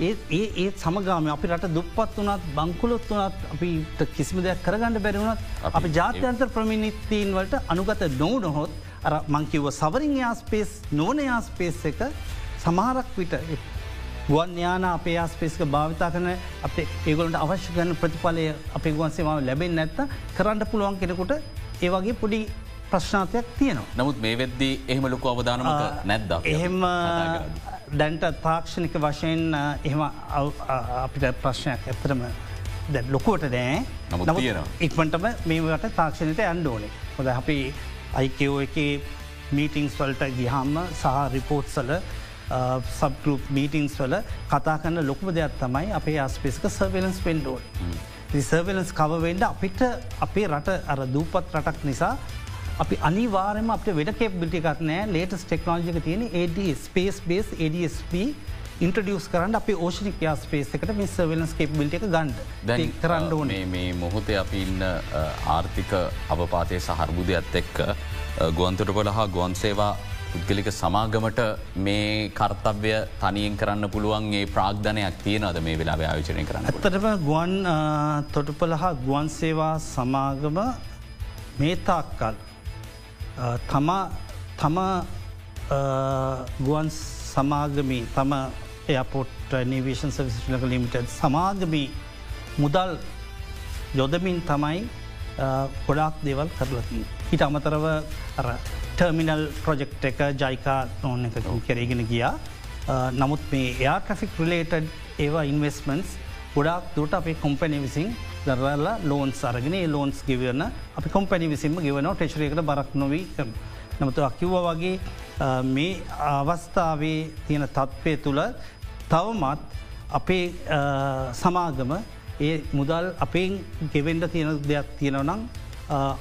ඒ ඒ ඒත් සමගාම අපි රට දුප්පත් වනත් බංකුලොත් වනත් අපිට කිසිම දෙයක් කරගන්න බැරිවුණත් අපි ජාත්‍යන්තර ප්‍රමිනිත්තීන් වලට අනුගත නොව නොහොත් අර මංකිව්ව සවරින් යාස්පේස් නෝන යාස්පේස් එක සමහරක් විට ගුවන් යාන අපේ ආස්පේස්ක භාවිතා කරන අපේ ඒගොලට අවශ්‍ය ගන්න ප්‍රතිඵලය අපේ ගුවන්සේමාව ලැබෙන් නැත්ත කරන්න පුළුවන් කෙනෙකුට ඒවගේ පොඩි ප්‍රශ්නාතයක් තියෙනවා. නමුත් මේ වෙද්දී එහෙම ලොකු අවධානමක නැද්ද. එහෙම දැන්ට තාක්ෂණික වශයෙන් එහෙම අපිට ප්‍රශ්නයක් ඇතරම දැ ලොකුවට නෑ ඉක්මටම මේට තාක්ෂණයට අන්ඩෝනේ හොද අපි අයිකෝ එක මීටිංස් වලට ගිහාම සහ රිපෝට්සල සබගරුප් මීටිංස් වල කතා කන්න ලොකුම දෙයක් තමයි අපේ ආස්පේස්ක සර්වලන්ස් පෙන්ඩෝල්. සර්වලන්ස් කවවෙන්ඩ අපිට අපේ රට අර දූපත් රටක් නිසා අපි අනිවාරම අප වෙඩ කෙප් බිටිකක් නෑ ලේටස් ටෙක්නෝජික තියෙන AD space base ADSP introduce කරන්න අප ඕෂනික යාස්පේස් එකට මේ සර්වලන්ස් කෙප් බිල්ට එක ගන්ඩ කරන්න ඕනේ. මේ මොහොතේ අපි ඉන්න ආර්ථික අවපාතය සහර්බුදයක්ත් එක්ක ගුවන්තුට කොළ හා ගුවන් සේවා පුද්ගලික සමාගමට මේ කර්තව්‍ය තනියෙන් කරන්න පුළුවන් ඒ ප්‍රාග්ධනයක් තියනද මේ වෙලා ආයෝචනය කරන්න. ඇත්තටම ගුවන් තොටුපල හා ගුවන් සේවා සමාගම මේතාක්කල් තමා තම ගුවන් සමාගමී තම එයපොට් නිවේෂන් සවිසිලක ලිමිට සමාගමී මුදල් යොදමින් තමයි ගොඩාක් දේවල් කරලති. හිට අමතරව ටර්මිනල් ප්‍රජෙක්් එක ජයිකා නොන එක කෙරේගෙන ගියා. නමුත් මේ එයා ට්‍රෆික් රිලේටඩ් ඒවා ඉන්වස්මන්ස් ගොඩක් දුට අපේ කොම්පැනි විසින් දරල ලෝන්ස් අරගෙන ලෝන්ස් ගවන්න අපි කොම්පැනි විසින්ම ගෙවන ටෙචරයකට බරක් නොවී නමුතු අකිව්ව වගේ මේ අවස්ථාවේ තියෙන තත්ත්වය තුළ තවමත් අපේ සමාගම ඒ මුදල් අපෙන් ගෙවෙන්ඩ තියෙන දෙයක් තියෙනවනම්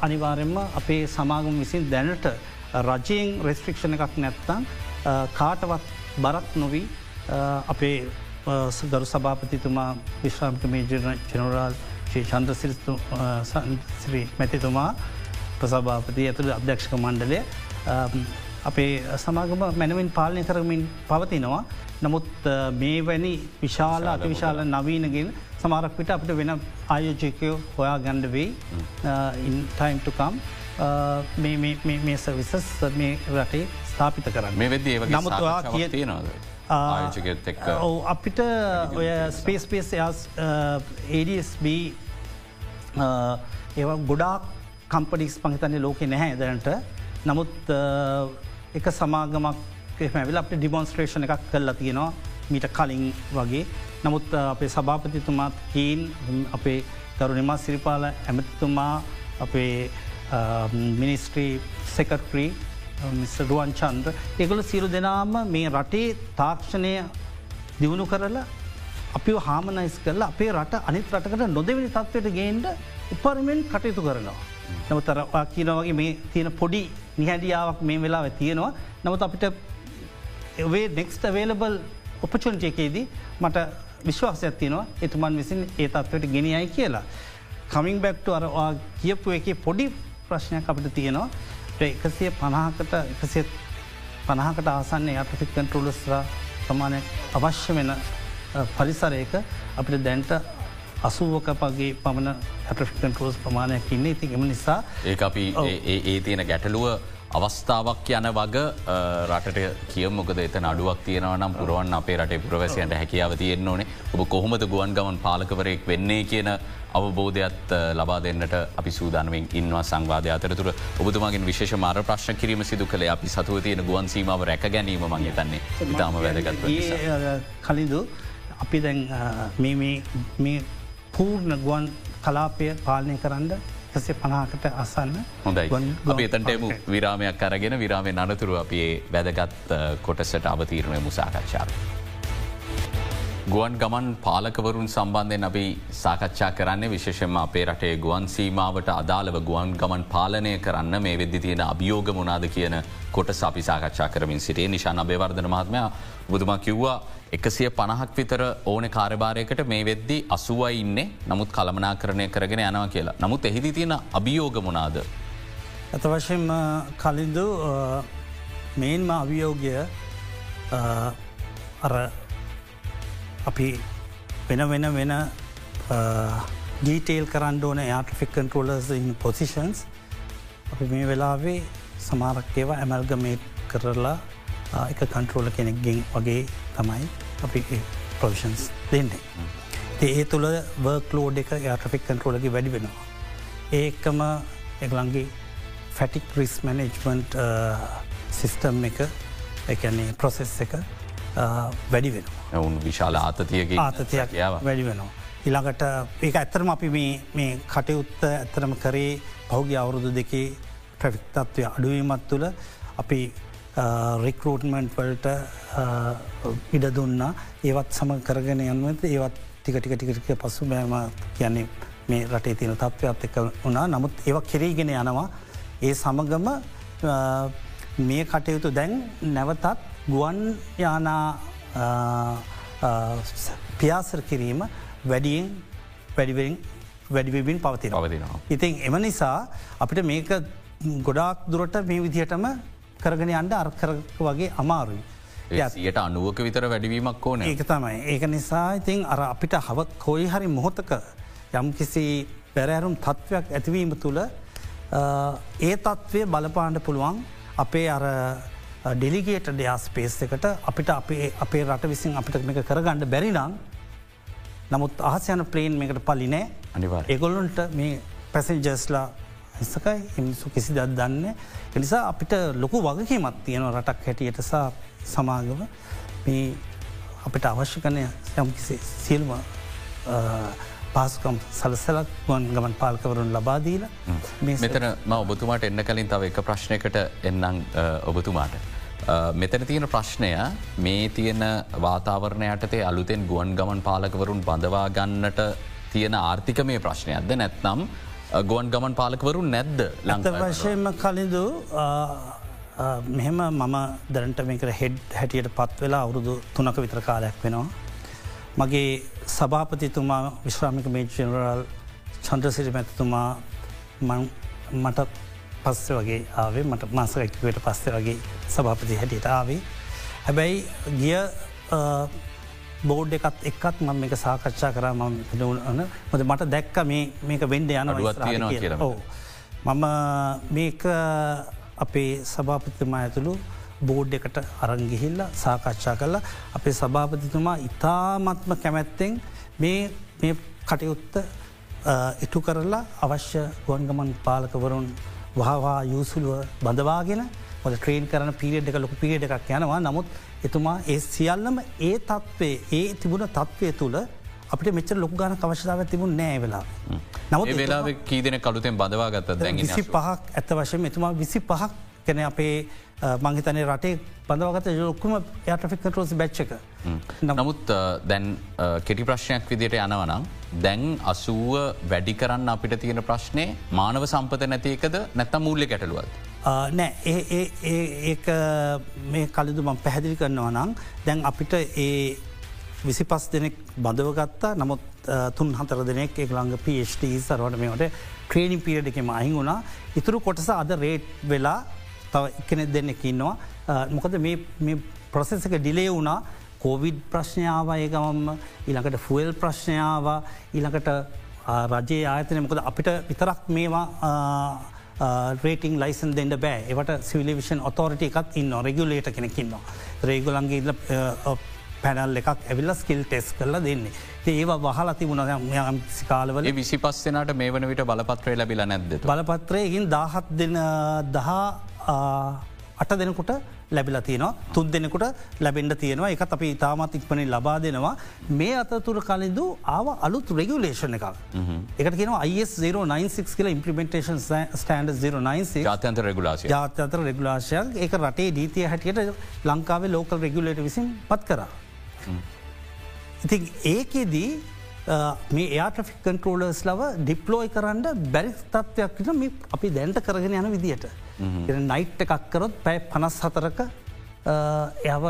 අනිවාරෙන්ම අපේ සමාගම විසින් දැනට රජයෙන් රෙස්ට්‍රික්ෂණ එකක් නැත්තං කාටවත් බරක් නොවී අපේ ගරු සභාපතිතුමා විශ්‍රාමික මේ ජනරාල් ශ්‍රී චන්ද්‍රසිරිස්තු සංසිරී මැතිතුමා ප්‍රසභාපති ඇතුළ අධ්‍යක්ෂක මණ්ඩලය අපේ සමාගම මැනවින් පාලනය කරමින් පවතිනවා. නමුත් මේ වැනි විශාල අති විශාල නවීනගෙන් සමාරක් විට අපට වෙන ආයෝජකයෝ හොයා ගණ්ඩවෙයි ඉන්ටයිම්ටකම් මේ සවිසස් මේ රටේ ස්ථාපිත කරන්න. මේ වෙද නමුත්වා කිය තියෙනවාද. ඔව අපිට ඔය ස්පේස් පේස් ADSB ඒ ගොඩාක් කම්පඩික්ස් පහිතන්නේ ලෝකෙ නැහැ දැනට නමුත් එක සමාගමක් මැවිල අප ඩිමොන්ස්ට්‍රේෂණ එකක් කරලා තියෙනවා මීට කලින් වගේ. නමුත් අපේ සභාපතිතුමාත් කීන් අපේ තරු නිමා සිරිපාල ඇමතිතුමා අපේ මිනිස්ට්‍රී සෙකට්‍රී මිස්රුවන් චන්ද්‍ර එකොල සිරු දෙනාම මේ රටේ තාක්ෂණය දියුණු කරලා අපි හාමනයිස් කරලා අපේ රට අනිත් රටකට නොදවෙනි තත්වයට ගේන්ඩ උපරමෙන් කටයුතු කරනවා. නමුතර කියනවගේ මේ තියෙන පොඩි නිහැඩියාවක් මේ වෙලා තියෙනවා නමුත් අපිට වේ නෙක්ස්ට වේලබල් ඔපචන්ටයකේදී මට විශ්වාසයක් තියෙනවා එතුමන් විසින් ඒ තත්වට ගෙනයයි කියලා. කමින් බැක්ට අර කියපු එක පොඩි ප්‍රශ්නයක් අපිට තියෙනවා. එකසිය පණහකට එකසිත් පණහකට ආසන්නේ යටෆික් කන්ටරෝලස්ර ප්‍රමාණයක් අවශ්‍ය වෙන පරිසරයක අපිට දැන්ට අසුවක පගේ පමණ ඇටෆිකන් රෝස් ප්‍රමාණයක් ඉන්න. ඉතින් එම නිසා ඒ අපි ඒ තියෙන ගැටලුව අවස්ථාවක් යන වග රටට කිය මොකද එත අඩුවක් තියෙනවනම් පුරුවන් අපේ රට පුරවැසියන්ට හැකියාව තියෙන්න්න ඕනේ. ඔබ කොහොමද ගුවන් ගමන් පාලකවරයෙක් වෙන්නේ කියන අවබෝධයක්ත් ලබා දෙන්නට අපි සූදානමින් ඉන්වා සංවාධය අතරතුර. ඔබතුමාගෙන් විශේෂ මාර ප්‍රශ්න කිරීම සිදු කළ අපි සතුව තියෙන ගුවන් සීමාව රැක ගැනීම මගේ තන්නේ ඉතාම වැදගත් කලින්දු අපි දැන් මේ පූර්ණ ගුවන් කලාපය පාලනය කරන්න එකසේ පනාකට අසන්න හොඳයි අපි එතන්ටම විරාමයක් අරගෙන විරාමය අනතුරු අපේ වැදගත් කොටසට අවතීරණය මුසාකච්ඡාව. ගුවන් ගමන් පාලකවරුන් සම්බන්ධයෙන් අපි සාකච්ඡා කරන්න විශේෂම අපේ රටේ ගුවන් සීමාවට අදාළව ගුවන් ගමන් පාලනය කරන්න මේ වෙද්දි තියෙන අභියෝග මොනාද කියන කොට අපි සාකච්ඡා කරමින් සිටේ නිශාන අභේවර්ධන මහත්මයා බුදුම කිව්වා එකසිය පණහක් විතර ඕන කාරභාරයකට මේ වෙද්දි අසුවයි ඉන්න නමුත් කළමනා කරණය කරගෙන යනවා කියලා. නමුත් එහිදි තියෙන අභියෝග මොනාද. ඇත වශයෙන්ම කලින්දු මේන්ම අවියෝගය අර අපි වෙන වෙන වෙන ඩීටේල් කරන්න ඕන යාටිෆික් කන්ටරෝලර්ස් ඉන් පොසිෂන්ස් අපි මේ වෙලාවේ සමාරක් ඒවා ඇමල්ගමේට් කරලා එක කන්ටරෝල කෙනෙක්ගෙන් වගේ තමයි අපි ප්‍රවිෂන්ස් දෙන්නේ. ඒ තුළ වර්ක් ලෝඩ් එක යාටෆික් කන්ටරෝලගේ වැඩි වෙනවා. ඒකම එගලන්ගේ ෆැටික් රිස් මැනේජ්මන්ට් සිිස්ටම් එක එකන්නේ ප්‍රොසෙස් එක වැඩි වෙන. ඔවුන් විශාල ආතතියක ආතතියක් වැඩි වෙනවා. ඉළඟට ඒක ඇත්තරම අපි මේ කටයුත්ත ඇත්තරම කරේ පහුගේ අවුරුදු දෙකේ ප්‍රවික්තත්වය අඩුවීමත් තුළ අපි රික්රෝට්මන්ට් වලට ඉඩ දුන්න. ඒවත් සම කරගෙන යන්වත ඒවත් ටිකටික ටිකටික පසු බෑම කියන්නේ මේ රටේ තියෙන තත්ත්වයක් එක වුණා. නමුත් ඒව කෙරීගෙන යනවා. ඒ සමගම මේ කටයුතු දැන් නැවතත් ගුවන් යානා පියාසර කිරීම වැඩියෙන් වැඩිවෙන් වැඩිවෙබින් පවතින පවතිනවා. ඉතින් එම නිසා අපිට මේක ගොඩාක් දුරට මේ විදිහටම කරගෙන අන්ඩ අර්කර වගේ අමාරුයි. යට අනුවක විතර වැඩිවීමක් ඕන. ඒක තමයි. ඒක නිසා ඉතින් අර අපිට හව කොයි හරි මොහොතක යම් කිසි පැරෑරුම් තත්ත්වයක් ඇතිවීම තුළ ඒ තත්ත්වය බලපාණ්ඩ පුළුවන් අපේ අර ඩෙලිගේට ඩයාස් පේස් එකට අපිට අපේ අපේ රට විසින් අපිට මේක කරගණ්ඩ බැරිනම් නමුත් ආසයන ප්ලේන් මේකට පලිනෑ අනිවා එගොල්ලොන්ට මේ පැසෙන්ජස්ලා හිසකයි එමිසු කිසි දත් දන්න එනිසා අපිට ලොකු වගකීමත් තියෙන රටක් හැටියට සා සමාගම. මේ අපිට අවශ්‍ය කනය යම් සිල්ම පාස්කම් සලසලක් ගොන් ගමන් පාල්කවරුන් ලබාදීල මෙතන ම ඔබතුමාට එන්න කලින් තව එක ප්‍රශ්නයකට එන්නම් ඔබතුමාට. මෙතන තියෙන ප්‍රශ්නය මේ තියෙන වාතාවරණයටතේ අලුතෙන් ගුවන් ගමන් පාලකවරුන් බඳවා ගන්නට තියෙන ආර්ථික මේ ප්‍රශ්නයක්ද නැත්නම් ගුවන් ගමන් පාලකවරුන් නැද්ද ලංත වශයෙන්ම කලින්දු මෙහෙම මම දරට මේක හෙඩ් හැටියට පත් වෙලා අවුරුදු තුනක විතර කාලයක් වෙනවා. මගේ සභාපතිතුමා විශ්‍රාමික මේ ජනරල් චන්ද්‍රසිරි මැතතුමා මට පස්ස වගේ ආවේ මට මාසකැක්වට පස්සේ වගේ සභාපති හැටියට ආවේ. හැබැයි ගිය බෝඩ් එකත් එක්කත් මම එක සාකච්ඡා කර ම න මොද මට දැක්ක මේක වෙන්ඩ යන මම මේක අපේ සභාපතිතුමා ඇතුළු බෝඩ් එකට අරංගිහිල්ල සාකච්ඡා කරලා අපේ සභාපතිතුමා ඉතාමත්ම කැමැත්තෙන් මේ කටයුත්ත ඉටු කරලා අවශ්‍ය ගොන්ගමන් පාලකවරුන් වහවා යුසුලුව බඳවාගෙන ොද ට්‍රේන් කරන පිරිියඩ් එක ලොක පිරිියඩ එකක් යනවා. නමුත් එතුමා ඒ සියල්ලම ඒ තත්වේ ඒ තිබුණ තත්වය තුළ අපට මෙච ලොක ගන අවශ්‍යාව තිබුණ නෑ වෙලා නමුත් වෙලා කීදන කළුතෙන් බඳවා ගත්ත විසි පහක් ඇත්ත වශයෙන් එතුමා විසි පහක් කැන අපේ මංහිතනේ රටේ බඳවගත යොක්කුම යාටෆික් කටරෝසි බච්චක නමුත් දැන් කෙටි ප්‍රශ්නයක් විදියට යනවනම් දැන් අසුව වැඩි කරන්න අපිට තියෙන ප්‍රශ්නය මානව සම්පත නැතිකද නැත්තම් මූල්‍ය ගැටලුවත්. නෑ ඒ මේ කලදු මං පැහැදිලි කරනවා නම් දැන් අපිට ඒ විසි පස් දෙනෙක් බඳවගත්තා නමුත් තුන් හතර දෙනෙක් එක ළඟ පට සරවට මේට ක්‍රේණි පිරඩ එකම අහිං වුණා. ඉතුරු කොටස අද රේට් වෙලා තව එකනෙ දෙන්නෙක් ඉන්නවා. මොකද මේ ප්‍රසෙසක ඩිලේ වුණා. කෝවිඩ් ප්‍රශ්නාව ඒගමම්ම ඊළඟට ෆුවල් ප්‍රශ්නාව ඊළඟට රජයේ ආයතනය. මොකද අපිට විතරක් මේවා රේටිං ලයිසන් දෙන්න බෑ එවට සිවිලිවිෂන් ඔතෝරට එකත් ඉන්න රෙගුලේට කෙනෙකින්නවා. රේගුලන්ගේ ඉල්ල පැනල් එකක් ඇවිල්ල ස්කිල් ටෙස් කරලා දෙන්නේ. ඒවා වහලා තිබුණ සිකාලවල විසි පස්සනට මේ වන විට බලපත්‍රය ලැබිල නැද්ද. බලපත්‍රයකින් දහත් දෙන දහා අට දෙනකුට ලැබිලා තියෙනවා. තුන් දෙනෙකුට ලැබෙන්ඩ තියෙනවා. එක අපි ඉතාමත් ඉක්පනින් ලබා දෙනවා. මේ අතතුර කලින්දු ආව අලුත් රෙගුලේෂන එකක්. එකට කියන IS09 කියල ඉම්පලිමෙන්ටේන් ස්ටන්ඩ 09 ජාතන්ත රෙගුලාශ ජාතන්තර රෙගුලාශයක් ඒක රටේ දීතිය හැටියට ලංකාවේ ලෝකල් රෙගුලේට විසින් පත් කරා. ඉතින් ඒකෙදී මේ ඒට්‍රික් කන්ට්‍රෝලර්ස් ලව ඩිප්ලෝයි කරන්න බැරි තත්වයක් අපි දැන්ට කරගෙන යන විදිට. නයිට් එකක් කරොත් පැයි පනස් හතරක එව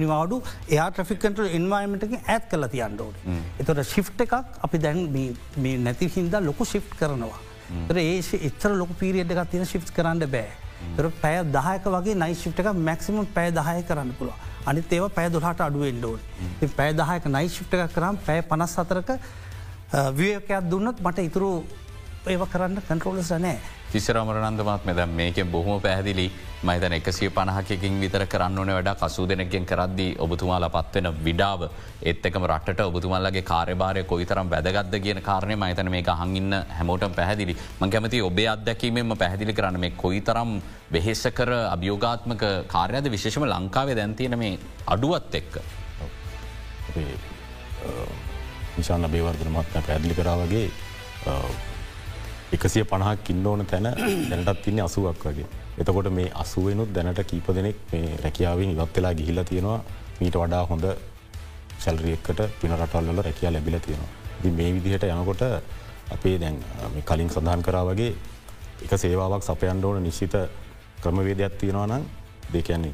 නිවාඩු ඒට්‍රිකන්ට ඉන්වයිමටකින් ඇත් කල තියන්ඩෝඩ. එතොට ශිෆ් එකක් අපි දැන් මේ නැති හින්දා ලොකු ශිප් කරනවා. තර ඒ එච්චර ලොක පිරිියඩ් එකක් තියෙන ශිප් කරන්න බෑ. තර පැය දහයක වගේ නයි ශිප් එක මැක්සිමම් පැය දහය කරන්න පුළුව. අනිත් ඒව පැය දුහට අඩුවෙන්ඩෝන්. පැය දහයක නයි ශිප් එකක් කරම් පැය පනස් අතරක වියකයක් දුන්නත් මට ඉතුරු ඒව කරන්න කන්ට්‍රෝලස නෑ. තිසරමරනන්දමත් මෙද මේක බොහොම පැහදිලි. මයිතන එකසිය පණහකින් විතර කරන්න ඕන වැඩ කසූ දෙනකින් කරද්දී ඔබතුමාලා පත්වෙන විඩාව එත්තකම රට ඔබතුමල්ලගේ කාරබාරය කොයිතරම් වැදගත්ද කියන කාරණය මයිතන මේ හඟන්න හැමෝට පැහදිලි. මං කැමති ඔබේ අත්දැකීමෙන්ම පැහදිලි කරන්න මේ කොයිතරම් වෙහෙස්ස කර අභියෝගාත්මක කාර්යද විශේෂම ලංකාවේ දැන්තියන මේ අඩුවත් එක්ක. නිශාන්න බේවර්ධන මත්න පැදිලි කරා වගේ එකසිය පණහක් ඉන්න ඕන තැන දැනටත් තින්නේ අසුවක් වගේ. එතකොට මේ අසුවෙනුත් දැනට කීප දෙනෙක් මේ රැකියාවෙන් ඉවත් වෙලා ගිහිල තියෙනවා මීට වඩා හොඳ සැල්රියක්කට පින රටල්ල රැකියා ලැබිල තියෙනවා. දි මේ විදිහට යනකොට අපේ දැන් කලින් සඳහන් කරා වගේ එක සේවාවක් සපයන්ඩ ඕන නිශ්චිත ක්‍රමවේදයක් තියෙනවා නම් දෙකන්නේ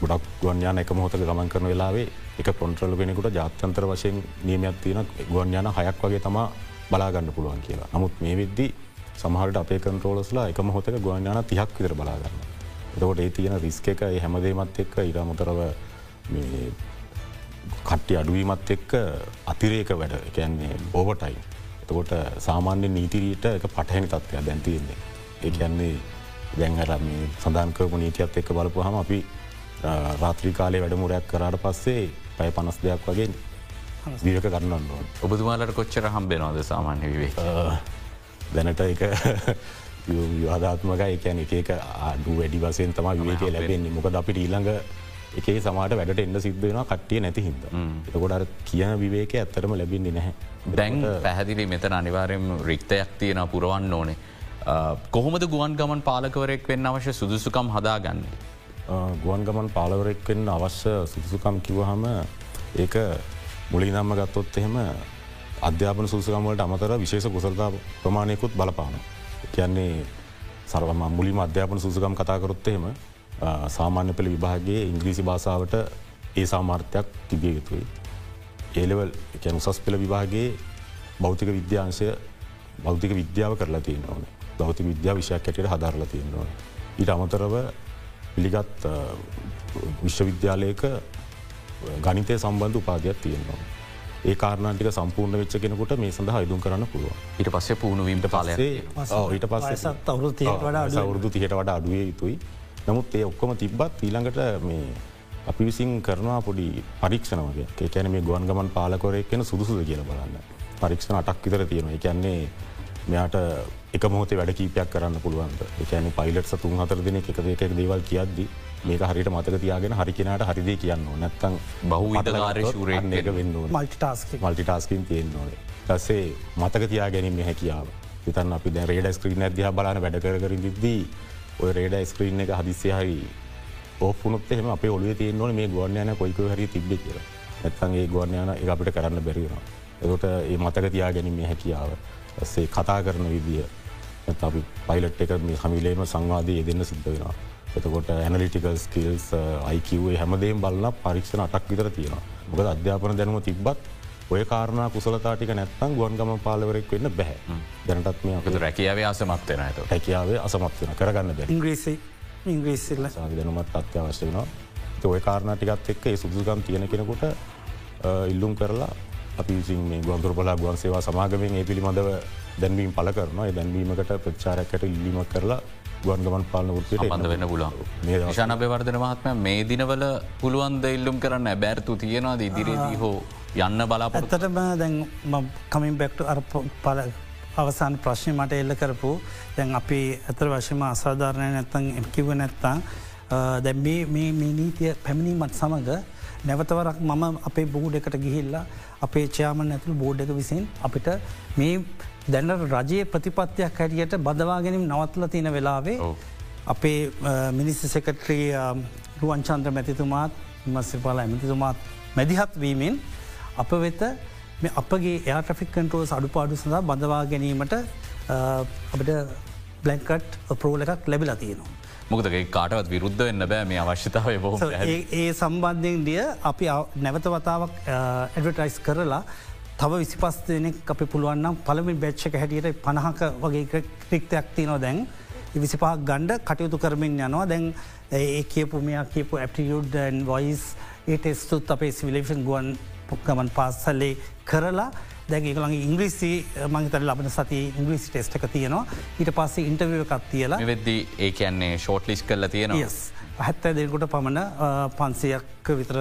ගොඩක් ගුවන්යාන එක මොහොත ගමන් කරන වෙලාවේ එක පොන්ට්‍රල් වෙනකුට ජාත්‍යන්තර වශයෙන් නියමයක් තියෙන ගුවන්යාන හයක් වගේ තමා බලාගන්න පුළුවන් කියලා නමුත් මේ විද්දි සමහට අපේ කන්ට්‍රෝලස්ලා එක මොහොතක ගුවන්යාන තිහක් විතර බලාගන්න. එතකොට ඒ තියෙන රිස්ක එක හැමදේමත් එක්ක ඉරමුතරව කට්ටි අඩුවීමත් එක්ක අතිරේක වැඩ එකන්නේ ඕවටයි. එතකොට සාමාන්‍ය නීතිරීට එක පටහැනි තත්වයක් දැන්තියෙන්නේ. ඒ කියන්නේ දැන්හර සඳන්කපු නීතියත් එක්ක බලපු හම අපි රාත්‍රී කාලේ වැඩමුරයක් කරාට පස්සේ පැය පනස් දෙයක් වගේ දීරක කරන්න. ඔබතුමාලට කොච්චර හම්බෙනවාද සාමාන්‍ය විවේ. දැනට එක විවාධාත්මක එකන එක අඩු වැඩි වසයෙන් තම විවේක ලැබෙන්නේ මොකද අපිට ඊළඟ එකේ සමාට වැඩට එන්න සිද්ධ වෙන කට්ටිය නැති හිද. එතකොට කියන විවේක ඇත්තරම ලැබින්නේ නැහැ. දැන් පැහැදිලි මෙතන අනිවාරයෙන් රික්තයක් තියෙන පුරවන්න ඕනේ. කොහොමද ගුවන් ගමන් පාලකවරෙක් වෙන්න අවශ්‍ය සුදුසුකම් හදාගන්න. ගුවන් ගමන් පාලවරෙක් වෙන්න අවශ්‍ය සුදුසුකම් කිවහම ඒක මුලින් දම්ම ගත්තොත් එහෙම අධ්‍යාපන සුසකමට අමතර විශේෂ කුසලතා ප්‍රමාණයකුත් බලපාන. කියන්නේ සරම මුලිම අධ්‍යාපන සුසකම් කතාකරොත් එහෙම සාමාන්‍ය පෙළ විභාගේ ඉංග්‍රීසි භාසාාවට ඒ සාමාර්ථයක් තිබිය යුතුයි. ඒලවල් එකැන උසස් පෙළ විභාගේ භෞතික විද්‍යාංශය භෞතික විද්‍යාව කරලා තියෙන ඕන භෞතික විද්‍යා විෂයක් ඇයට හදාරලා තියෙන ඕන. ඊට අමතරව පිළිගත් විශ්වවිද්‍යාලයක ගනිතය සම්බන්ධ උපාදයක් තියෙනවා. ඒ කාරණටික සම්පූර්ණ වෙච්ච කෙනකුට මේ සඳහ අයිදුම් කරන්න පුළුව ඊට පස්සේ පුුණුවීමට පලේ ඊට පස්ස අවුරුදු තියට වඩා අඩුවේ. යුතුයි නමුත් ඒ ඔක්කොම තිබ්බත් ඊළඟට මේ අපි විසින් කරනවා පොඩි පරීක්ෂණ වගේ. ඒකැන මේ ගුවන් ගමන් පාලකොරයක් කියෙන සුදුසුද කියල බලන්න. පරීක්ෂණ අටක් විතර තියෙනවා. එකන්නේ මෙයාට එක මොහොතේ වැඩ කීපයක් කරන්න පුළුවන්ද? එකන පයිලට තුන් හතර දෙන එක එක දේවල් කියද්දි මේක හරිට මතක තියාගෙන හරි කෙනට හරිදේ කියන්න නැත්තං බහුවිධකාරය ශූරයෙන් එක වෙන්න. මල්ටිටාස්ක මල්ටිටාස්කින් තියෙන්න ඕනේ. තස්සේ මතක තියා ගැනීම හැකියාව. හිතන් අපි දැ රේඩ ස්ක්‍රීන් ඇදදිහ බලන වැඩ කර දිද්දී ඔය රේඩ ස්ක්‍රීන් එක හදිස්සේ හරි ඔපුනොත් එහම අප ඔලුව තියන්නවන මේ ගුවන්යන කොයික හරි තිබ්බ කියල. ඇත්තන්ගේ ගුවන්යන එක අපිට කරන්න බැරිවෙනවා. එකොට ඒ මතක තියා ගැනීම හැකියාව. ඇසේ කතා කරන විදිිය. අපි පයිලට් එක මේ හමිලේම සංවාදී දෙන්න සිද්ධ වෙනවා. එතකොට ඇනලිටිකල් ස්කිල්ස් අයිකිවේ හැමදේම් බලන්න පරීක්ෂණ අටක් විතර තියෙනවා. මොකද අධ්‍යාපන දැනුම තිබ්බත් ඔය කාරණ කුසලතාටික නැත්තන් ගුවන්ගම පාලවරෙක් වෙන්න බැහැ. දැනටත් මේ අප රැකියාවේ අසමත්වන ඇත හැකියාවේ අසමත්වන කරගන්න බැ ඉංග්‍රීසි. ඉංග්‍රීසිල්ල දැනුමත් අත්‍යවශ්‍ය වෙනවා. ඔය කාරණටිකත් එක්ක ඒ සුදුසුකම් තියෙන කෙනකොට ඉල්ලුම් කරලා අපි විසින් මේ ගොන්තුර පලා ගුවන් සේවා සමාගමෙන් ඒ පිළිබඳව දැන්වීම් පල කරනවා. දැන්වීමකට ප්‍රචාරකට ඉල්ලීමක් කරලා ගුවන්ගමන් පාලන ෘතියට පඳ වෙන්න පුලුවන් ශන බවර්ධන මහත්ම මේ දිනවල පුළුවන්ද ඉල්ලුම් කරන්න බැර්තු තියෙනවාද ඉදිරිදී හෝ යන්න බලාපොරත් ඇත්තටම දැන් කමින් බෙක්ට අර පල අවසාන ප්‍රශ්නය මට එල්ල කරපු. දැන් අපි ඇතර වශයම අසාධාරණය නැත්තං එකිව නැත්තා දැ මේ නීතිය පැමිණීමත් සමඟ නැවතවරක් මම අපේ බෝඩ් එකට ගිහිල්ලා අපේ චයාමන් ඇතුළ බෝඩ් එක විසින් අපිට මේ දැන්න රජයේ ප්‍රතිපත්තියක් හැටියට බදවාගෙනම් නවත්ල තියෙන වෙලාවේ අපේ මිනිස්ස සෙකට්‍රී රුවන්චන්ද්‍ර මැතිතුමාත් මස්සිපාල ඇමතිතුමාත් මැදිහත් වීමෙන් අප වෙත අපගේ එයාට්‍රික් කන්ටරෝස් අඩුපාඩු සඳහා බඳවා ගැනීමට අපට බ්ලැන්කට් ප්‍රෝල එකක් ලැබිලා තියෙනවා. මොකදගේ කාටවත් විරුද්ධ වෙන්න බෑ මේ අවශ්‍යතාවය බොහ ඒ සම්බන්ධයෙන් දිය අපි නැවත වතාවක් ඇඩටයිස් කරලා තව විසිපස් දෙනෙක් අපි පුළුවන්නම් පළමි බැච්චක හැටියට පණහක වගේ ක්‍රික්තයක් තියනො දැන්. විසිපා ගණ්ඩ කටයුතු කරමින් යනවා. දැන් ඒ කියපු මෙයා කියපු ඇපටියුඩ්න් වයිස් ඒටෙස්තුත් අපේ සිවිලේෂන් ගුවන් පුක්කමන් පාස්සල්ලේ කරලා දැගේකළගේ ඉංග්‍රීසි මංතර ලබන සති ඉංග්‍රීසි ටෙස්ට එක තියෙනවා. ඊට පස්සේ ඉන්ටවියකත් තියලා වෙද්දී ඒ කියන්නේ ෂෝට් ලිස් කල්ල තියෙනවා හැත්තෑ දෙකුට පමණ පන්සියක් විතර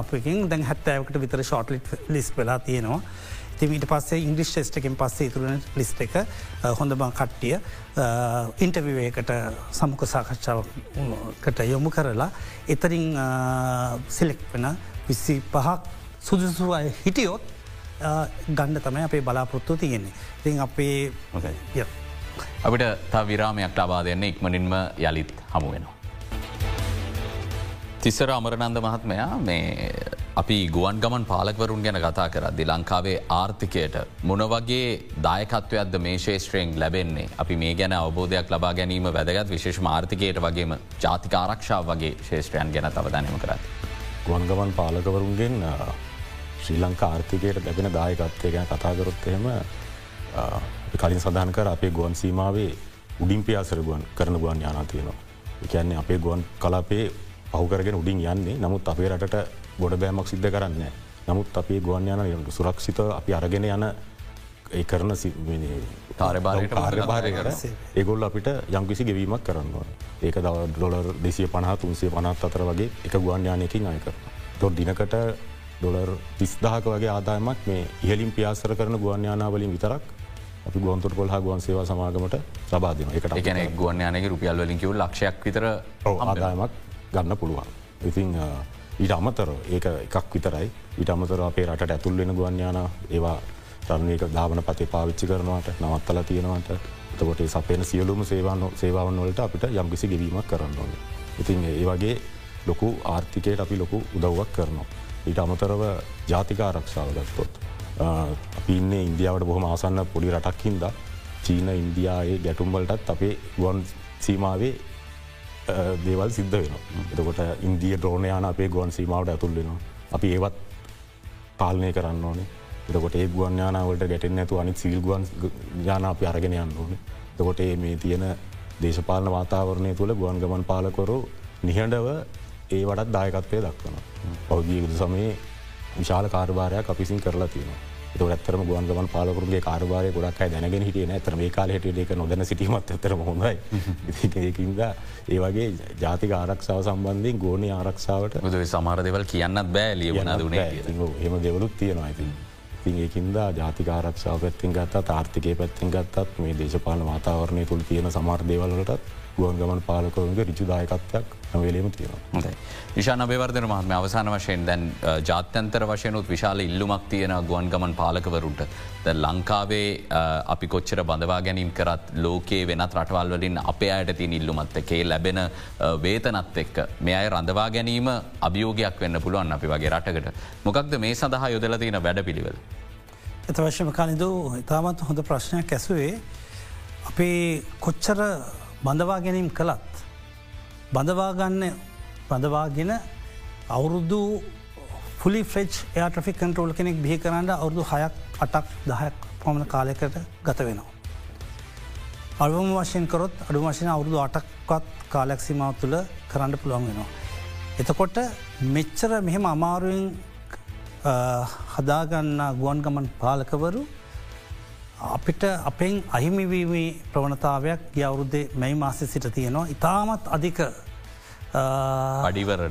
අපකින් දැන් හැත්තෑවකට විතර ෂෝට්ලිට් ලිස් වෙලා තියෙනවා. තිමීට පස්සේ ඉංග්‍රිස් ටෙස්ට එකෙන් පස්සේ තුරන ලිස්ට එක හොඳ බං කට්ටිය ඉන්ටවිවේකට සමුක සාකච්ඡාවකට යොමු කරලා එතරින් සිලෙක් වෙන විස්සි පහක් සුදුසු අය හිටියොත් ගණ්ඩ තමයි අපේ බලාපොරොත්තු තියෙන්නේ. ඉතින් අපේ අපිට තා විරාමයක් ලබා දෙන්න ඉක්මනින්ම යළිත් හමු වෙනවා. තිස්සර අමරනන්ද මහත්මයා මේ අපි ගුවන් ගමන් පාලකවරුන් ගැන කතා කරදදි ලංකාවේ ආර්ථිකයට මොනවගේ දායකත්වයක්ද මේ ශේෂත්‍රයෙන් ලැබෙන්නේ අපි මේ ගැන අවබෝධයක් ලබා ගැනීම වැදගත් විශේෂ ආර්ථිකයට වගේම ජාතික ආරක්ෂාව වගේ ශේෂත්‍රයන් ගැන තවදනම කරත්. ගුවන්ගමන් පාලකවරුන්ගෙන් ශ්‍රී ලංකා ආර්ථිකයට ලැබෙන දායකත්වය ගැන කතාගරොත් එහෙම කලින් සඳහන් කර අපේ ගුවන් සීමාවේ උඩින් පියාසර ගුවන් කරන ගුවන් යානා තියෙනවා. එකන්නේ අපේ ගුවන් කලාපේ පහුකරගෙන උඩින් යන්නේ නමුත් අපේ රටට ගොඩ බෑමක් සිද්ධ කරන්න. නමුත් අපේ ගුවන් යන සුරක්ෂිත අපි අරගෙන යන ඒ කරන ආර්භාරයට ඒගොල්ල අපිට යම්කිසි ගෙවීමක් කරන්නවා. ඒක දව ඩොලර් දෙසිය පනහ තුන්සේ පනත් අතර වගේ එක ගුවන්යානයකින් අයක. තොත් දිනකට ඩොලර් තිස්දාහක වගේ ආදායමක් මේ ඉහලින් පියාසර කරන ගුවන්යානාවලින් විතරක් අපි ගුවන්තුර පොල් ගුවන් සේවා සමාගමට සබාධන එකට ගැන ගුවන්යානක රුපියල් වලින්කිව ලක්ෂයක් විතර ආදායමක් ගන්න පුළුවන්. ඉතිං ඊට අමතර ඒක එකක් විතරයි ඊට අමතර අපේ රට ඇතුල් වෙන ගුවන්යාන ඒවා රන්නේක ධාවන පතේ පාවිච්චි කරනවට නවත්තල තියෙනවට එතකොට සපේන සියලුම සේවාන සේවාවන් වලට අපිට යම්කිසි ගෙවීමක් කරන්න ඕන. ඉතින් ඒ වගේ ලොකු ආර්ථිකයට අපි ලොකු උදව්වක් කරනවා. ඊට අමතරව ජාතික ආරක්ෂාව ගත්තොත්. අපින්නේ ඉන්දියාවට බොහොම ආසන්න පොඩි රටක් හින්ද චීන ඉන්දයායේ ගැටුම්වලටත් අපේ ගුවන් සීමාවේ දේවල් සිද්ධ වෙන. එතකොට ඉන්දිය ද්‍රෝණයාන අපේ ගුවන් සීමාවට ඇතුල් වෙනවා. අපි ඒවත් පාලනය කරන්න ඕනේ එතකොට ඒ ගුවන් යානාවට ගැටෙන් ඇතු අනි සිල් ගුවන් යාන අපි අරගෙන යන්න ඕනේ. තකොට මේ තියෙන දේශපාලන වාතාවරණය තුළ ගුවන් ගමන් පාලකොරු නිහඬව ඒ වටත් දායකත්වය දක්වන. පෞද්ගී යුද සමයේ විශාල කාර්භාරයක් අපිසින් කරලා තියෙනවා. ඇත්තරම ගුවන් ගමන් පාලකරුගේ කාරවාරය ගොඩක් අයි දැනගෙන හිටිය ඇතර මේ කාල හිටිය එක නොදැන සිටීමත් ඇතර හොඳයි. ඒකින්ද ඒ වගේ ජාතික ආරක්ෂාව සම්බන්ධයෙන් ගෝනය ආරක්ෂාවට බුද සමාර දෙවල් කියන්නත් බෑ ලියවන දුනේ හෙම දෙවලුත් තියෙනවා. ඇති ඉතින් ඒකින්ද ජාතික ආරක්ෂාව පැත්තිෙන් ගත්තත් ආර්ථිකය පැත්තිෙන් ගත්තත් මේ දේශපාල වාතාවරණය තුළ තියෙන සමාර්දේවල්ලටත් ගුවන් ගමන් පාලකවන්ගේ රිචුදායකත්වයක් නවේලීම තියෙනවා. විශාන අභවර්ධන මහත්ම අවසාන වශයෙන් දැන් ජාත්‍යන්තර වශයනුත් විශාල ඉල්ලුමක් තියෙන ගුවන් ගමන් පාලකවරුන්ට. ද ලංකාවේ අපි කොච්චර බඳවා ගැනීම් කරත් ලෝකයේ වෙනත් රටවල් වලින් අපේ අයට තින් ඉල්ලුමත් එකේ ලැබෙන වේතනත් එක්ක මේ අය රඳවා ගැනීම අභියෝගයක් වෙන්න පුළුවන් අපි වගේ රටකට. මොකක්ද මේ සඳහා යොදල තියෙන වැඩ පිළිවෙල. එත වශ්‍යම කාලිදු ඉතාමත් හොඳ ප්‍රශ්නයක් ඇසුවේ අපේ කොච්චර බඳවා ගැනීම් කළත්. බඳවාගන්න බඳවාගෙන අවුරුදු ෆුලි ෆ්‍රෙච් ඒට්‍රික් කන්ටරෝල් කෙනෙක් බිහි කරන්න අවුදු හයක් අටක් දහයක් පමණ කාලෙකට ගත වෙනවා. අල්වම වශයෙන් කරොත් අඩු වශයෙන් අවුරුදු අටක්වත් කාලයක් සිමාව තුළ කරන්න පුළුවන් වෙනවා. එතකොට මෙච්චර මෙහෙම අමාරුවෙන් හදාගන්න ගුවන් ගමන් පාලකවරු අපිට අපෙන් අහිමිවීමේ ප්‍රවණතාවයක් ගියවුරුද්දේ මැයි මාසි සිට තියෙනවා. ඉතාමත් අධික පඩිවරට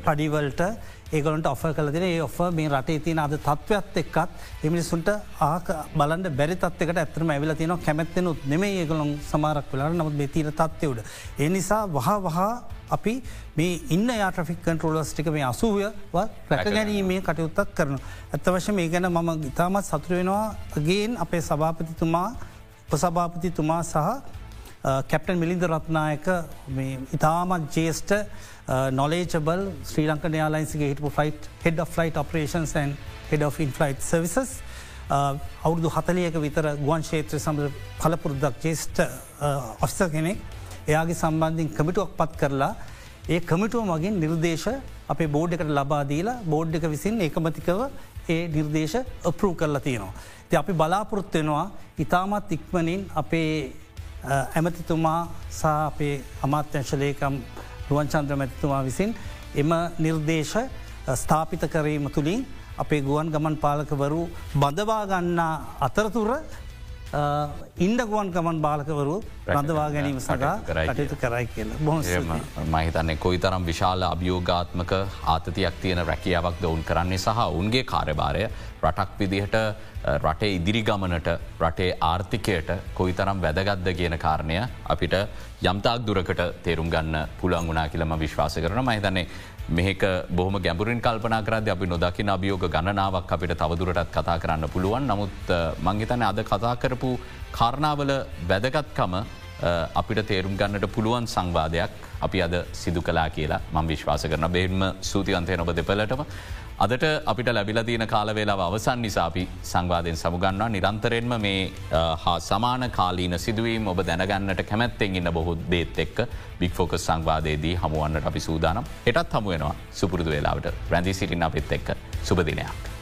පඩිවලට. ඒගලට ඔෆ කල දෙන. ඒ ඔෆ මේ රටේ තියන අද තත්ත්වත් එක්කත් එමිනිසුන්ට ආක බලන්ට බැරි තත්කට ඇතරම ඇවිල තියන කැමැත්තෙනුත් නෙම ඒගලොන් සමාරක් වෙලාට නමුත් මේ තීර තත්වයවඩ. ඒ නිසා වහ වහා අපි මේ ඉන්න යාට්‍රික් කන්ටරෝලස්ටික මේ අසූය රැක ගැනීමේ කටයුත්තක් කරන. ඇත්ත වශ මේ ගැන මම ඉතාමත් සතුරුවෙනවා ගේන් අපේ සභාපතිතුමා උපසභාපතිතුමා සහ කැප්ටන් මිලින්ද රත්නායක ඉතාමත් ජේස්ට නොලේජබල් ශ්‍රී ලංකන යාලයින්සිගේ හිටපු flight head flight operations head inflight services අවුරදු හතලියක විතර ගුවන් ශේත්‍ර සම්බ පලපුරුද්දක් ජේස්ට ඔස්ස කෙනෙක් එයාගේ සම්බන්ධින් කමිටුවක් පත් කරලා ඒ කමිටුව මගින් නිර්දේශ අපේ බෝඩ් එකට ලබාදීලා බෝඩ් එක විසින් ඒකමතිකව ඒ නිර්දේශ අපරූ කරලා තියෙනවා. ති අපි බලාපොරොත්වෙනවා ඉතාමත් ඉක්මනින් අපේ ඇමතිතුමා සහ අපේ අමාත්‍යංශලයකම් රුවන්චන්ද්‍ර මැතිතුමා විසින් එම නිර්දේශ ස්ථාපිත කරීම තුළින් අපේ ගුවන් ගමන් පාලකවරු බඳවාගන්නා අතරතුර ඉන්ඩගුවන් ගමන් බාලකවරු රඳවා ගැනීම සඳහා කටයුතු කරයි කියල. බොහො මහිතන්නේ කොයි තරම් විශාල අභියෝගාත්මක ආතතියක් තියෙන රැකියාවක් ඔවුන් කරන්නේ සහ උන්ගේ කාර්යභාරය රටක් විදිහට රටේ ඉදිරි ගමනට රටේ ආර්ථිකයට කොයි තරම් වැදගත්ද කියන කාරණය අපිට යම්තාක් දුරකට තේරුම් ගන්න පුළන් වුනා කියලම විශ්වාස කරන මහිතන්නේ මේක බොහම ගැඹුරින් කල්පනා කරද අපි නොදකින අභියෝග ගණනාවක් අපිට තවදුරටත් කතා කරන්න පුළුවන්. නමුත් මංගේතන අද කතා කරපු කාරණාවල වැදගත්කම අපිට තේරුම් ගන්නට පුළුවන් සංවාදයක් අපි අද සිදු කලා කියලා මං විශ්වාස කරන බෙන්ම සූතියන්තය නොබ දෙපලටම අදට අපිට ලැබිල තියන කාලවෙලා අවසන් නිසාපි සංවාධයෙන් සමුගන්නවා නිරන්තරෙන්ම මේ හා සමාන කාලීන සිදුවීම ඔබ දැනගන්නට කැමැත්තෙන් ඉන්න බොහෝ දේත් එක්ක බික්‍ෆෝකස් සංවාදයේදී හමුවන්නට අපි සූදානම්. එටත් හමුවෙනවා. සුපුරදු වෙලාවට රැඳී සිටින්න අපිත් එක්ක. සුපදිනයක්.